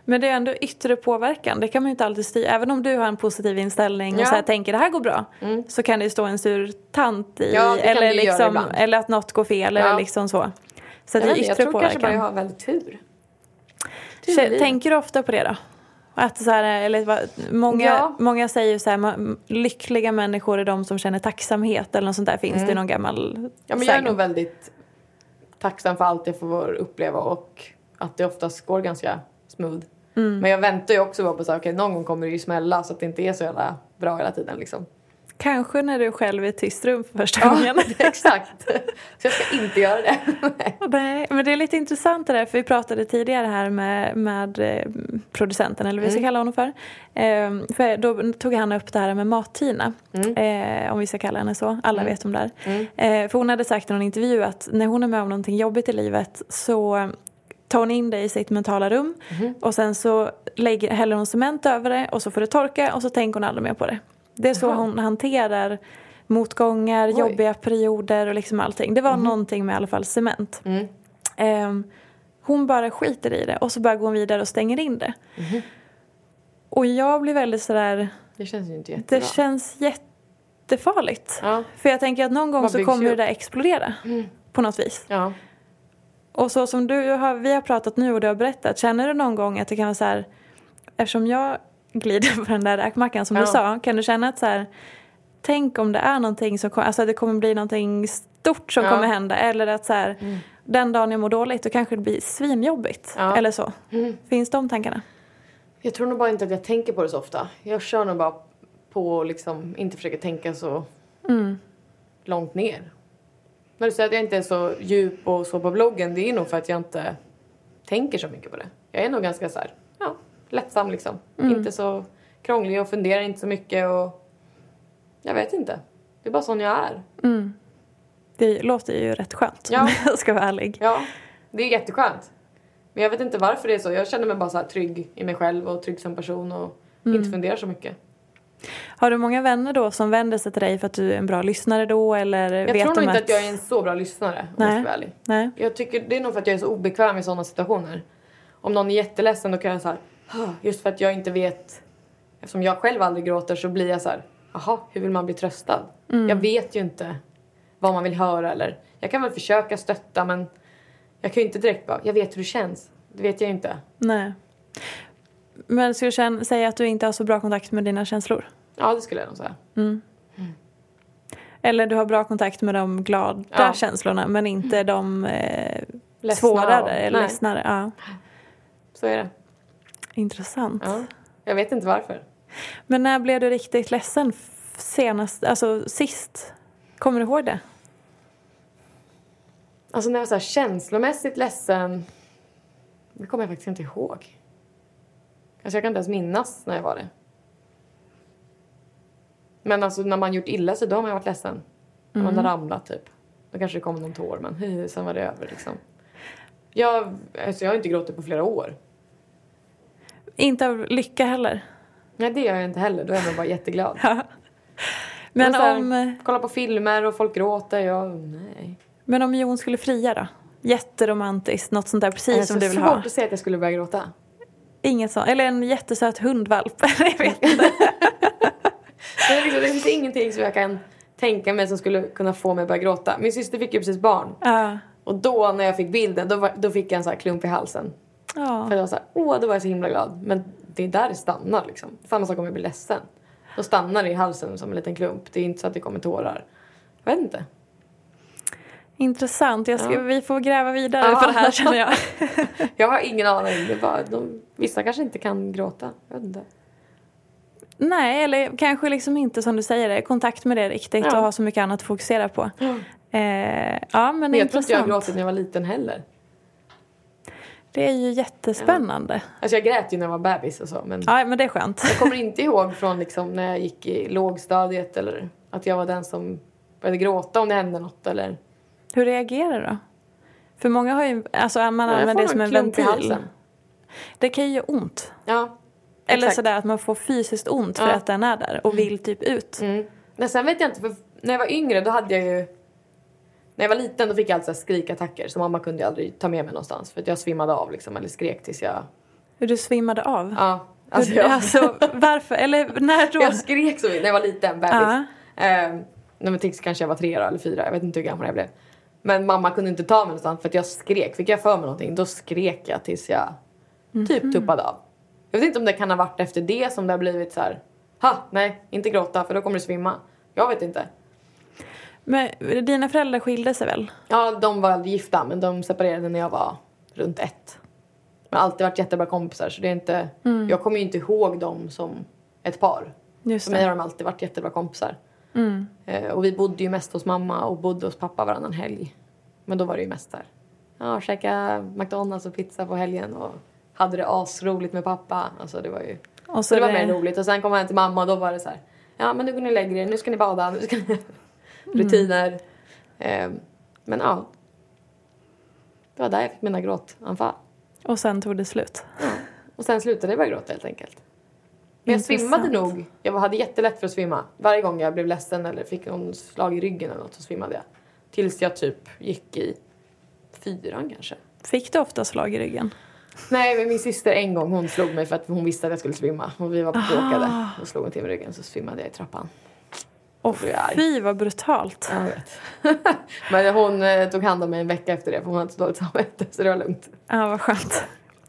Men det är ändå yttre påverkan. Det kan man ju inte alltid styra. Även om du har en positiv inställning och Ja. så här tänker det här går bra. Så kan det ju stå en sur tant i. Ja, eller, liksom, eller att något går fel. Ja. Eller liksom så. Så det är vet, inte, jag yttre tror kanske bara påverkan. jag har väldigt tur. Tänker du ofta på det då? Att så här, eller, många, Ja. många säger ju så här, lyckliga människor är de som känner tacksamhet eller något sånt där. Finns det någon gammal Mm. Ja, men jag är nog väldigt tacksam för allt jag får uppleva och att det oftast går ganska smooth. Mm. Men jag väntar ju också bara på att okay, någon gång kommer det ju smälla så att det inte är så jävla bra hela tiden liksom. Kanske när du själv är i tyst rum för första gången. Exakt. Så jag ska inte göra det. Nej, men det är lite intressant det där, för vi pratade tidigare här med, med eh, producenten, eller vad vi ska kalla honom för. Eh, för då tog han upp det här med Mat-Tina, eh, om vi ska kalla henne så. Alla vet om det är. Eh, för hon hade sagt i någon intervju att när hon är med om någonting jobbigt i livet så tar hon in det i sitt mentala rum och sen så lägger, häller hon cement över det och så får det torka och så tänker hon aldrig mer på det. Det är så Jaha. hon hanterar motgångar, Oj. jobbiga perioder och liksom allting. Det var någonting med i alla fall cement. Mm. Ehm, hon bara skiter i det och så bara går hon vidare och stänger in det. Mhm. Och jag blir väldigt sådär, Det känns ju inte jättebra. det känns jättefarligt. Ja. För jag tänker att någon gång Vad så kommer det? Mm. där explodera. På något vis. Ja. Och så som du har, vi har pratat nu och du har berättat, känner du någon gång att det kan vara så här, eftersom jag glider på den där räkmackan som Ja. du sa, kan du känna att så här, tänk om det är någonting som, kom- alltså det kommer bli någonting stort som Ja. kommer hända eller att så här, den dagen jag mår dåligt då kanske det blir svinjobbigt Ja. eller så. Finns de tankarna? Jag tror nog bara inte att jag tänker på det så ofta. Jag kör nog bara på och liksom inte försöker tänka så långt ner. När du säger att jag inte är så djup och så på bloggen, det är nog för att jag inte tänker så mycket på det. Jag är nog ganska så här, lättsam liksom. Inte så krånglig och funderar inte så mycket och jag vet inte. Det är bara sån jag är. Det låter ju rätt skönt Ja. om jag ska vara ärlig. Ja, det är jätteskönt. Men jag vet inte varför det är så. Jag känner mig bara så trygg i mig själv och trygg som person och inte funderar så mycket. Har du många vänner då som vänder sig till dig för att du är en bra lyssnare då eller Jag vet tror de nog inte att... att jag är en så bra lyssnare om jag ska vara ärlig. Nej. Jag tycker det är nog för att jag är så obekväm i sådana situationer. Om någon är jätteledsen då kan jag så här, just för att jag inte vet, eftersom jag själv aldrig gråter så blir jag så här, jaha, hur vill man bli tröstad? Jag vet ju inte vad man vill höra eller, jag kan väl försöka stötta men jag kan ju inte direkt bara, jag vet hur det känns. Det vet jag ju inte. Nej. Men skulle du säga att du inte har så bra kontakt med dina känslor? Ja, det skulle jag nog säga. Eller du har bra kontakt med de glada Ja. känslorna men inte de eh, svårare och- eller ledsnare. Ja. Så är det. Intressant. Ja. Jag vet inte varför. Men när blev du riktigt ledsen senast, alltså sist? Kommer du ihåg det? Alltså när jag var så här känslomässigt ledsen, det kommer jag faktiskt inte ihåg. Alltså jag kan inte ens minnas när jag var det. Men alltså när man gjort illa sig, då har man varit ledsen. När man har ramlat typ. Då kanske det kommer någon tår, men sen var det över liksom. Jag, alltså jag har inte gråtit på flera år. Inte av lycka heller. Nej, det gör jag inte heller. Då är man bara jätteglad. Men här, om, Kolla på filmer och folk gråter. Jag, nej. men om Jon skulle fria då? Jätteromantiskt, något sånt där precis det är som du vill svårt ha. att säga att jag skulle börja gråta. Inget sånt. Eller en jättesöt hundvalp. jag vet inte. Men liksom, det finns ingenting som jag kan tänka mig som skulle kunna få mig att börja gråta. Min syster fick ju precis barn. Ja. Och då när jag fick bilden, då, var, då fick jag en sån här klump i halsen. Ja. För jag var så här, åh, då var jag så himla glad. Men det är där det stannar liksom. Samma sak om jag blir ledsen. Då stannar det i halsen som en liten klump. Det är inte så att det kommer tårar. Jag vet inte. Intressant. Jag ska, Ja. Vi får gräva vidare Ja. på det här känner jag. Jag har ingen aning. Det är bara, de, vissa kanske inte kan gråta. Jag vet inte. Nej, eller kanske liksom inte som du säger det, kontakt med det riktigt Ja. och ha så mycket annat att fokusera på. Eh, ja, men, Men jag tror inte jag gråtit när jag var liten heller. Det är ju jättespännande. Alltså jag grät ju när jag var bebis och så. Men Ja, men det är skönt. jag kommer inte ihåg från liksom när jag gick i lågstadiet eller att jag var den som började gråta om det hände något eller... Hur reagerar du då? För många har ju, alltså man jag använder det som en ventil. Det kan ju göra ont. Ja. Eller exakt. sådär att man får fysiskt ont för Ja. att den är där och vill typ ut. Mm. Men sen vet jag inte, för när jag var yngre då hade jag ju... När jag var liten då fick jag alltså skrikattacker så mamma kunde aldrig ta med mig någonstans för att jag svimmade av liksom eller skrek tills jag... Hur du svimmade av. Ja. Alltså jag, alltså, varför? Eller när då? jag skrek så mycket när jag var liten, bebis. Ja. Eh, nej, men tills kanske jag var tre då, eller fyra, jag vet inte hur gammal jag blev. Men mamma kunde inte ta mig någonstans för att jag skrek. Fick jag för mig någonting då skrek jag tills jag typ tuppade av. Jag vet inte om det kan ha varit efter det som det har blivit så här. Ha, nej, inte gråta för då kommer du svimma. Jag vet inte. Men dina föräldrar skilde sig väl? Ja, de var gifta men de separerade när jag var runt ett. Men alltid varit jättebra kompisar så det är inte, jag kommer ju inte ihåg dem som ett par. Just För mig har de alltid varit jättebra kompisar. Mm. Eh, och vi bodde ju mest hos mamma och bodde hos pappa varannan helg. Men då var det ju mest där. Ja, käka McDonalds och pizza på helgen och hade det asroligt med pappa. Alltså det var ju... Och Så så det var det- mer roligt. Och sen kom jag hem till mamma och då var det så här. Ja men nu går ni och lägger er, nu ska ni bada, nu ska ni... Rutiner. Eh, men ja. Det var där jag fick mina gråtanfall. Och sen tog det slut. Ja. Och sen slutade jag bara gråta helt enkelt. Men jag Intressant. svimmade nog. Jag hade jättelätt för att svimma. Varje gång jag blev ledsen eller fick någon slag i ryggen eller något så svimmade jag. Tills jag typ gick i fyran kanske. Fick du ofta slag i ryggen? Nej, men min syster en gång hon slog mig för att hon visste att jag skulle svimma. Och vi var bråkade. Då slog hon till mig i ryggen så svimmade jag i trappan. Och arg. fy vad brutalt. Jag vet. men hon eh, tog hand om mig en vecka efter det för hon hade så dåligt samvete så det var lugnt. Ja, vad skönt.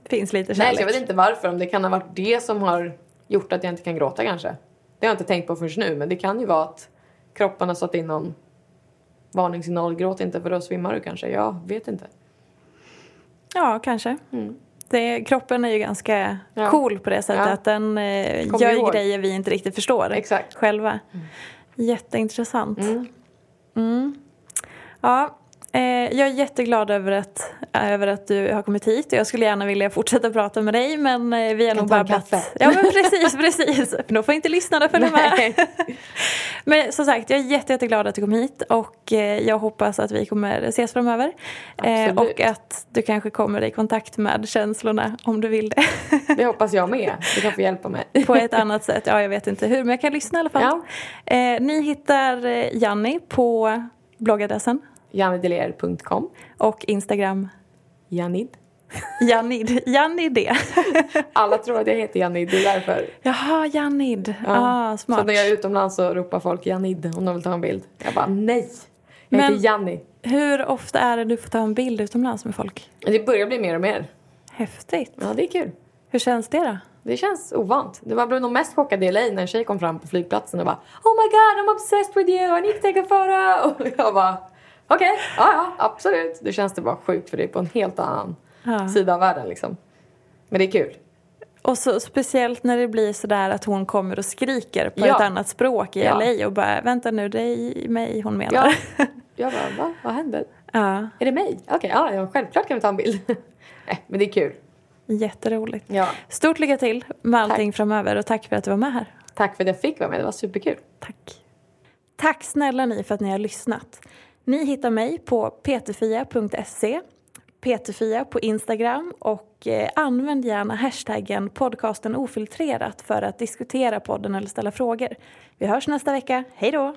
Finns lite Nej, kärlek. så jag vet inte varför. Om det kan ha varit det som har gjort att jag inte kan gråta kanske. Det har jag inte tänkt på förrän nu. Men det kan ju vara att kroppen har satt in någon varningssignal. Gråt inte för då svimmar du kanske. Jag vet inte. Ja, kanske. Mm. Det, kroppen är ju ganska Ja. cool på det sättet Ja. att den eh, gör ihåg. grejer vi inte riktigt förstår Exakt. själva. Jätteintressant. Mm. Mm. Ja, jag är jätteglad över att, över att du har kommit hit. Jag skulle gärna vilja fortsätta prata med dig men eh, vi har nog babblat. kaffe. Ja men precis, precis. Då får inte lyssnarna följa med. Men som sagt, jag är jätte, jätteglad att du kom hit och eh, jag hoppas att vi kommer ses framöver. Eh, Absolut. och att du kanske kommer i kontakt med känslorna om du vill det. Det hoppas jag med. Du kan få hjälpa mig. på ett annat sätt. Ja, jag vet inte hur, men jag kan lyssna i alla fall. Ja. Eh, ni hittar eh, Janni på bloggadressen Jannideler.com och Instagram Janid. Jannid. Jannid det. Alla tror att jag heter Janid. Det är därför. Jaha, Jannid. Ah, Så smart. när jag är utomlands så ropar folk Janid om de vill ta en bild. Jag bara nej. Jag Men- heter Janni. Hur ofta är det du får ta en bild utomlands med folk? Det börjar bli mer och mer. Häftigt. Ja, det är kul. Hur känns det då? det känns ovant. Det var blev nog mest chockad i LA när en tjej kom fram på flygplatsen och bara Oh my god I'm obsessed with you, I need to take a photo! Och jag bara okej, okay, ja ja absolut. Det känns det bara sjukt för det är på en helt annan ja. sida av världen liksom. Men det är kul. Och så speciellt när det blir sådär att hon kommer och skriker på ja. ett annat språk i ja. LA och bara vänta nu det är mig hon menar. Ja. Jag bara va? Vad händer? Ja. Är det mig? Okej, okay, ja, självklart kan vi ta en bild. Nej, men det är kul. Jätteroligt. Ja. Stort lycka till med allting tack. framöver och tack för att du var med här. Tack för att jag fick vara med, det var superkul. Tack. Tack snälla ni för att ni har lyssnat. Ni hittar mig på peterfia.se Peterfia på Instagram och eh, använd gärna hashtaggen podcasten ofiltrerat för att diskutera podden eller ställa frågor. Vi hörs nästa vecka. Hej då!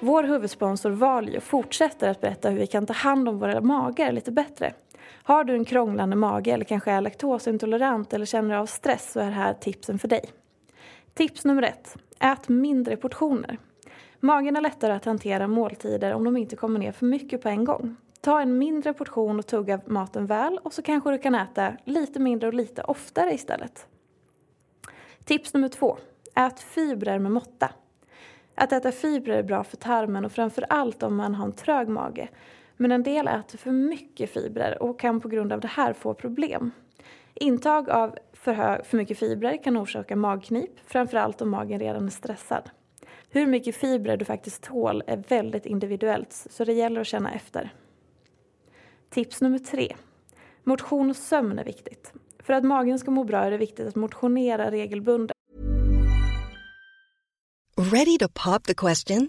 Vår huvudsponsor Valio fortsätter att berätta hur vi kan ta hand om våra magar lite bättre. Har du en krånglande mage eller kanske är laktosintolerant eller känner av stress så är här tipsen för dig. Tips nummer ett. Ät mindre portioner. Magen är lättare att hantera måltider om de inte kommer ner för mycket på en gång. Ta en mindre portion och tugga maten väl och så kanske du kan äta lite mindre och lite oftare istället. Tips nummer två. Ät fibrer med måtta. Att äta fibrer är bra för tarmen och framför allt om man har en trög mage. Men en del äter för mycket fibrer och kan på grund av det här få problem. Intag av för, för mycket fibrer kan orsaka magknip, framförallt om magen redan är stressad. Hur mycket fibrer du faktiskt tål är väldigt individuellt, så det gäller att känna efter. Tips nummer tre. Motion och sömn är viktigt. För att magen ska må bra är det viktigt att motionera regelbundet. Ready to pop the question?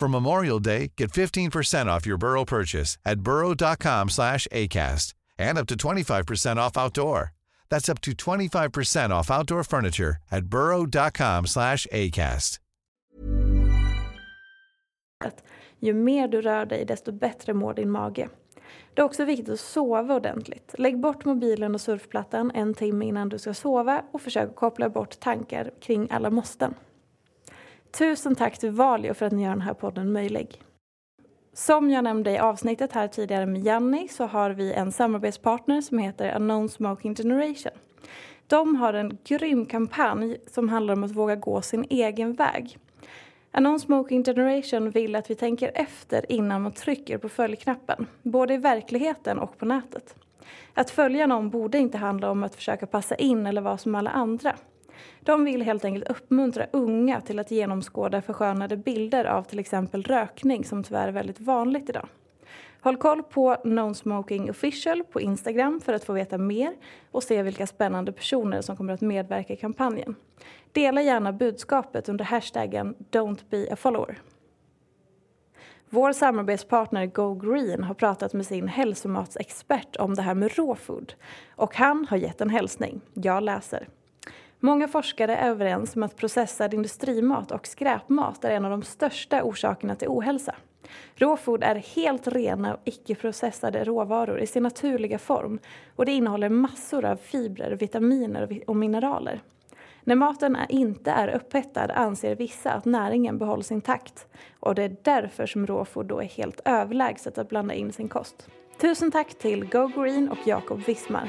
For Memorial Day, get 15% off your Burrow purchase at burrow.com slash ACAST and up to 25% off outdoor. That's up to 25% off outdoor furniture at burrow.com slash ACAST. Ju mer du rör dig, desto bättre mår din mage. Det är också viktigt att sova ordentligt. Lägg bort mobilen och surfplattan en timme innan du ska sova och försök koppla bort tankar kring alla måsten. Tusen tack till Valio för att ni gör den här podden möjlig. Som jag nämnde i avsnittet här tidigare med Janni så har vi en samarbetspartner som heter A Non Smoking Generation. De har en grym kampanj som handlar om att våga gå sin egen väg. A Non Smoking Generation vill att vi tänker efter innan man trycker på följknappen, både i verkligheten och på nätet. Att följa någon borde inte handla om att försöka passa in eller vara som alla andra. De vill helt enkelt uppmuntra unga till att genomskåda förskönade bilder av till exempel rökning som tyvärr är väldigt vanligt idag. Håll koll på No Smoking Official på Instagram för att få veta mer och se vilka spännande personer som kommer att medverka i kampanjen. Dela gärna budskapet under hashtaggen Don't be a follower. Vår samarbetspartner Go Green har pratat med sin hälsomatsexpert om det här med raw food. Och han har gett en hälsning. Jag läser. Många forskare är överens om att processad industrimat och skräpmat är en av de största orsakerna till ohälsa. Råfod är helt rena och icke-processade råvaror i sin naturliga form och det innehåller massor av fibrer, vitaminer och mineraler. När maten inte är upphettad anser vissa att näringen behålls intakt och det är därför som råfod då är helt överlägset att blanda in sin kost. Tusen tack till Go Green och Jakob Wismar.